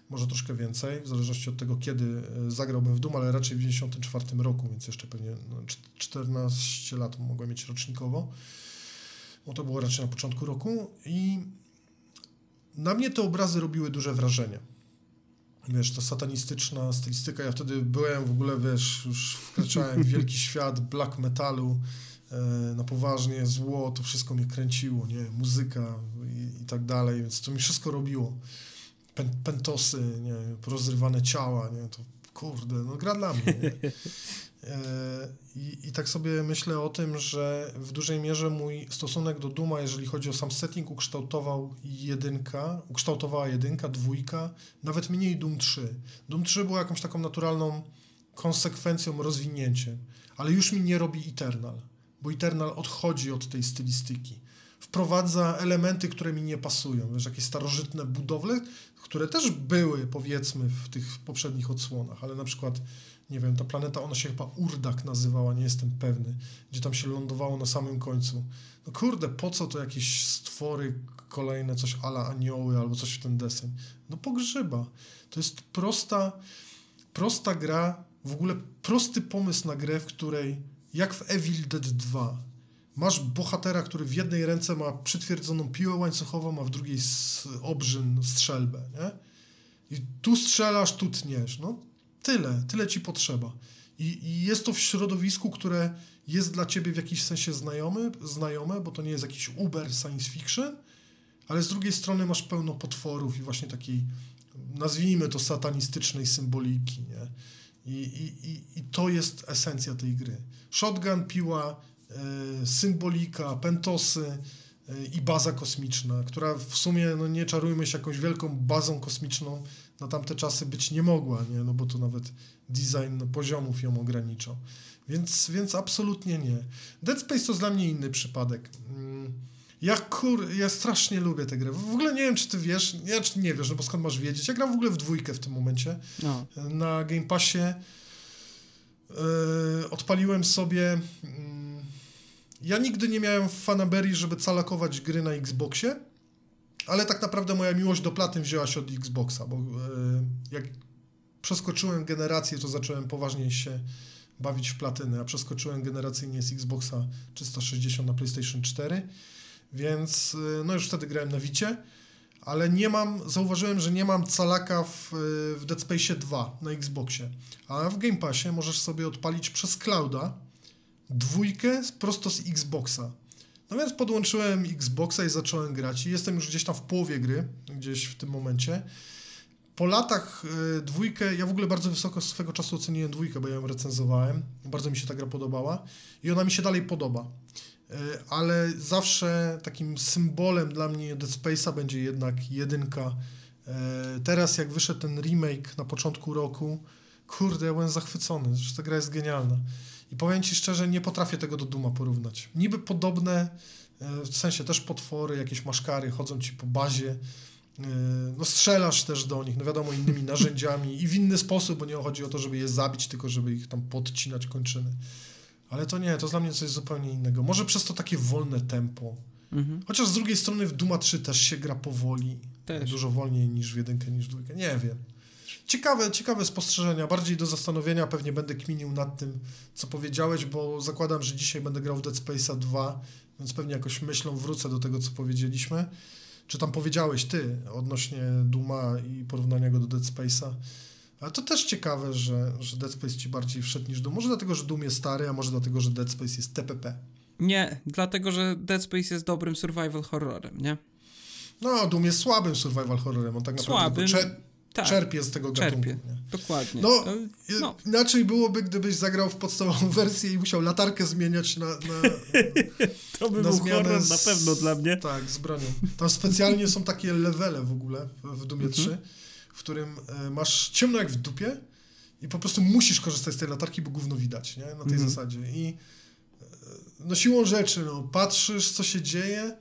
może troszkę więcej, w zależności od tego, kiedy e, zagrałbym w Doom, ale raczej w 94 roku, więc jeszcze pewnie no, cz- 14 lat mogłem mieć rocznikowo, bo to było raczej na początku roku i na mnie te obrazy robiły duże wrażenie. Wiesz, ta satanistyczna stylistyka, ja wtedy byłem w ogóle, wiesz, już wkraczałem w wielki świat black metalu, e, na poważnie, zło, to wszystko mnie kręciło, nie, muzyka i, i tak dalej, więc to mi wszystko robiło. Pen, pentosy, nie, porozrywane ciała, nie, to kurde, no gra dla mnie, nie? E, I, I tak sobie myślę o tym, że w dużej mierze mój stosunek do Duma, jeżeli chodzi o sam setting, ukształtował jedynka, ukształtowała jedynka, dwójka, nawet mniej Doom 3. Doom 3 było jakąś taką naturalną konsekwencją, rozwinięciem, ale już mi nie robi Eternal, bo Eternal odchodzi od tej stylistyki. Wprowadza elementy, które mi nie pasują, wiesz, jakieś starożytne budowle, które też były, powiedzmy, w tych poprzednich odsłonach, ale na przykład nie wiem, ta planeta, ona się chyba Urdak nazywała, nie jestem pewny, gdzie tam się lądowało na samym końcu. No kurde, po co to jakieś stwory kolejne, coś ala anioły albo coś w ten deseń? No pogrzyba. To jest prosta, prosta gra, w ogóle prosty pomysł na grę, w której, jak w Evil Dead 2, masz bohatera, który w jednej ręce ma przytwierdzoną piłę łańcuchową, a w drugiej obrzyn, strzelbę, nie? I tu strzelasz, tu tniesz. No tyle, tyle ci potrzeba. I, I jest to w środowisku, które jest dla ciebie w jakiś sensie znajomy, znajome, bo to nie jest jakiś uber science fiction, ale z drugiej strony masz pełno potworów i właśnie takiej, nazwijmy to satanistycznej symboliki, nie? I, i, i, i to jest esencja tej gry. Shotgun, piła, symbolika, pentosy e, i baza kosmiczna, która w sumie, no nie czarujmy się, jakąś wielką bazą kosmiczną na tamte czasy być nie mogła, nie? No bo to nawet design poziomów ją ograniczał. Więc, więc absolutnie nie. Dead Space to dla mnie inny przypadek. Mm, Ja kur... ja strasznie lubię tę grę. W ogóle nie wiem, czy ty wiesz, ja czy nie wiesz, no bo skąd masz wiedzieć. Ja gram w ogóle w dwójkę w tym momencie. No. Na Game Passie yy, odpaliłem sobie... ja nigdy nie miałem fanaberii, żeby calakować gry na Xboxie, ale tak naprawdę moja miłość do platyn wzięła się od Xboxa, bo yy, jak przeskoczyłem generację, to zacząłem poważniej się bawić w platyny, a przeskoczyłem generacyjnie z Xboxa 360 na PlayStation 4, więc yy, no już wtedy grałem na Wicie, ale nie mam, zauważyłem, że nie mam calaka w, yy, w Dead Space 2 na Xboxie, a w Game Passie możesz sobie odpalić przez clouda dwójkę prosto z Xboxa. No więc podłączyłem Xboxa i zacząłem grać i jestem już gdzieś tam w połowie gry, gdzieś w tym momencie. Po latach y, dwójkę, ja w ogóle bardzo wysoko swego czasu oceniłem dwójkę, bo ja ją recenzowałem. Bardzo mi się ta gra podobała i ona mi się dalej podoba. Y, ale zawsze takim symbolem dla mnie Dead Space'a będzie jednak jedynka. Y, teraz jak wyszedł ten remake na początku roku, kurde, ja byłem zachwycony, że ta gra jest genialna. I powiem Ci szczerze, nie potrafię tego do Duma porównać. Niby podobne, e, w sensie też potwory, jakieś maszkary chodzą Ci po bazie, e, no strzelasz też do nich, no wiadomo, innymi narzędziami i w inny sposób, bo nie chodzi o to, żeby je zabić, tylko żeby ich tam podcinać kończyny. Ale to nie, to dla mnie coś zupełnie innego. Może przez to takie wolne tempo. Mhm. Chociaż z drugiej strony w Duma 3 też się gra powoli. Też. Dużo wolniej niż w jedynkę, niż w dwójkę. Nie wiem. Ciekawe, ciekawe spostrzeżenia, bardziej do zastanowienia, pewnie będę kminił nad tym, co powiedziałeś, bo zakładam, że dzisiaj będę grał w Dead Space'a 2, więc pewnie jakoś myślą wrócę do tego, co powiedzieliśmy. Czy tam powiedziałeś ty odnośnie Duma i porównania go do Dead Space'a. Ale to też ciekawe, że, że Dead Space ci bardziej wszedł niż Doom. Może dlatego, że Doom jest stary, a może dlatego, że Dead Space jest TPP. Nie, dlatego że Dead Space jest dobrym survival horrorem, nie? No, Doom jest słabym survival horrorem. On tak naprawdę Słabym, Tak, czerpie z tego gatunku. czerpie. Dokładnie. No, i- no. Inaczej byłoby, gdybyś zagrał w podstawową wersję i musiał latarkę zmieniać na, na, To by na był horror z- na pewno dla mnie. Tak, z bronią. Tam specjalnie są takie levele w ogóle w w Doomie Mhm. 3, w którym e, masz ciemno jak w dupie i po prostu musisz korzystać z tej latarki, bo gówno widać, nie? Na tej Mhm. zasadzie. I e, no siłą rzeczy, no, patrzysz, co się dzieje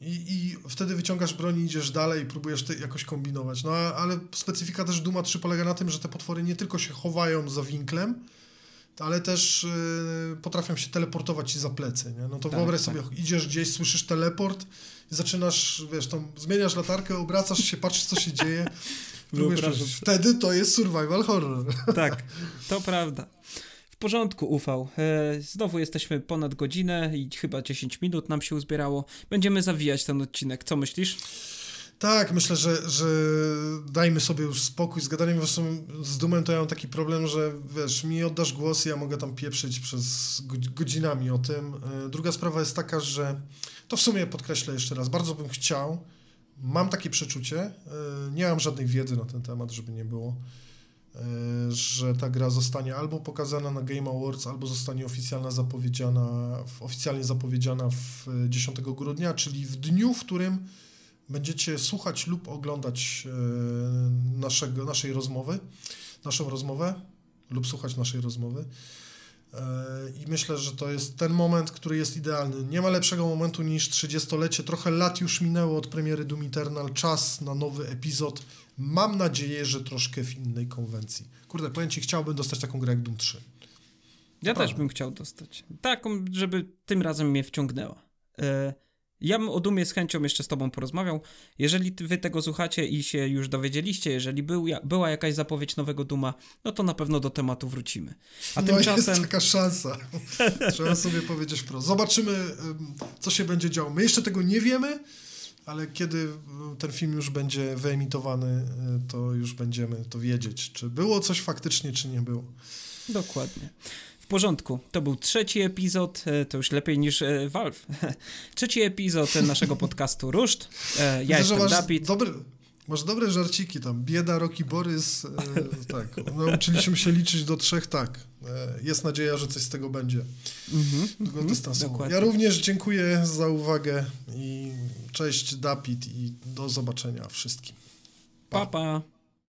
i, i wtedy wyciągasz broń i idziesz dalej próbujesz te, jakoś kombinować. No ale specyfika też Duma 3 polega na tym, że te potwory nie tylko się chowają za winklem, ale też y, potrafią się teleportować ci za plecy, nie? No to Tak, wyobraź tak. sobie, idziesz gdzieś, słyszysz teleport i zaczynasz, wiesz, tam zmieniasz latarkę, obracasz się, patrzysz, co się dzieje. próbujesz. Wtedy to jest survival horror. Tak, to prawda. Porządku, ufał. E, znowu jesteśmy ponad godzinę i chyba 10 minut nam się uzbierało. Będziemy zawijać ten odcinek. Co myślisz? Tak, myślę, że, że dajmy sobie już spokój z gadaniem. Zresztą z Dumem to ja mam taki problem, że wiesz, mi oddasz głos i ja mogę tam pieprzyć przez godz- godzinami o tym. E, Druga sprawa jest taka, że to w sumie podkreślę jeszcze raz, bardzo bym chciał, mam takie przeczucie, e, nie mam żadnej wiedzy na ten temat, żeby nie było, że ta gra zostanie albo pokazana na Game Awards, albo zostanie oficjalna zapowiedziana, oficjalnie zapowiedziana w e, 10 grudnia, czyli w dniu, w którym będziecie słuchać lub oglądać e, naszego, naszej rozmowy, naszą rozmowę lub słuchać naszej rozmowy. E, I myślę, że to jest ten moment, który jest idealny. Nie ma lepszego momentu niż 30-lecie. Trochę lat już minęło od premiery Doom Eternal. Czas na nowy epizod. Mam nadzieję, że troszkę w innej konwencji. Kurde, powiem ci, chciałbym dostać taką grę jak Doom 3. Ja Naprawdę. też bym chciał dostać. Taką, żeby tym razem mnie wciągnęła. E, ja bym o Dumie z chęcią jeszcze z tobą porozmawiał. Jeżeli wy tego słuchacie i się już dowiedzieliście, jeżeli był, była jakaś zapowiedź nowego Duma, no to na pewno do tematu wrócimy. A no tymczasem... jest taka szansa. Trzeba sobie powiedzieć wprost. Zobaczymy, ym, co się będzie działo. My jeszcze tego nie wiemy, ale kiedy y, ten film już będzie wyemitowany, y, to już będziemy to wiedzieć, czy było coś faktycznie, czy nie było. Dokładnie. W porządku. To był trzeci epizod, e, to już lepiej niż e, Valve. trzeci epizod naszego podcastu Ruszt. E, ja Widzę, jestem Dawid. dobry, masz dobre żarciki tam. Bieda, Roki, Borys. y, tak, nauczyliśmy się liczyć do trzech, tak. E, jest nadzieja, że coś z tego będzie. Mhm, Długodystansowo. dokładnie. Ja również dziękuję za uwagę i cześć Dapit i do zobaczenia wszystkim. Pa, pa.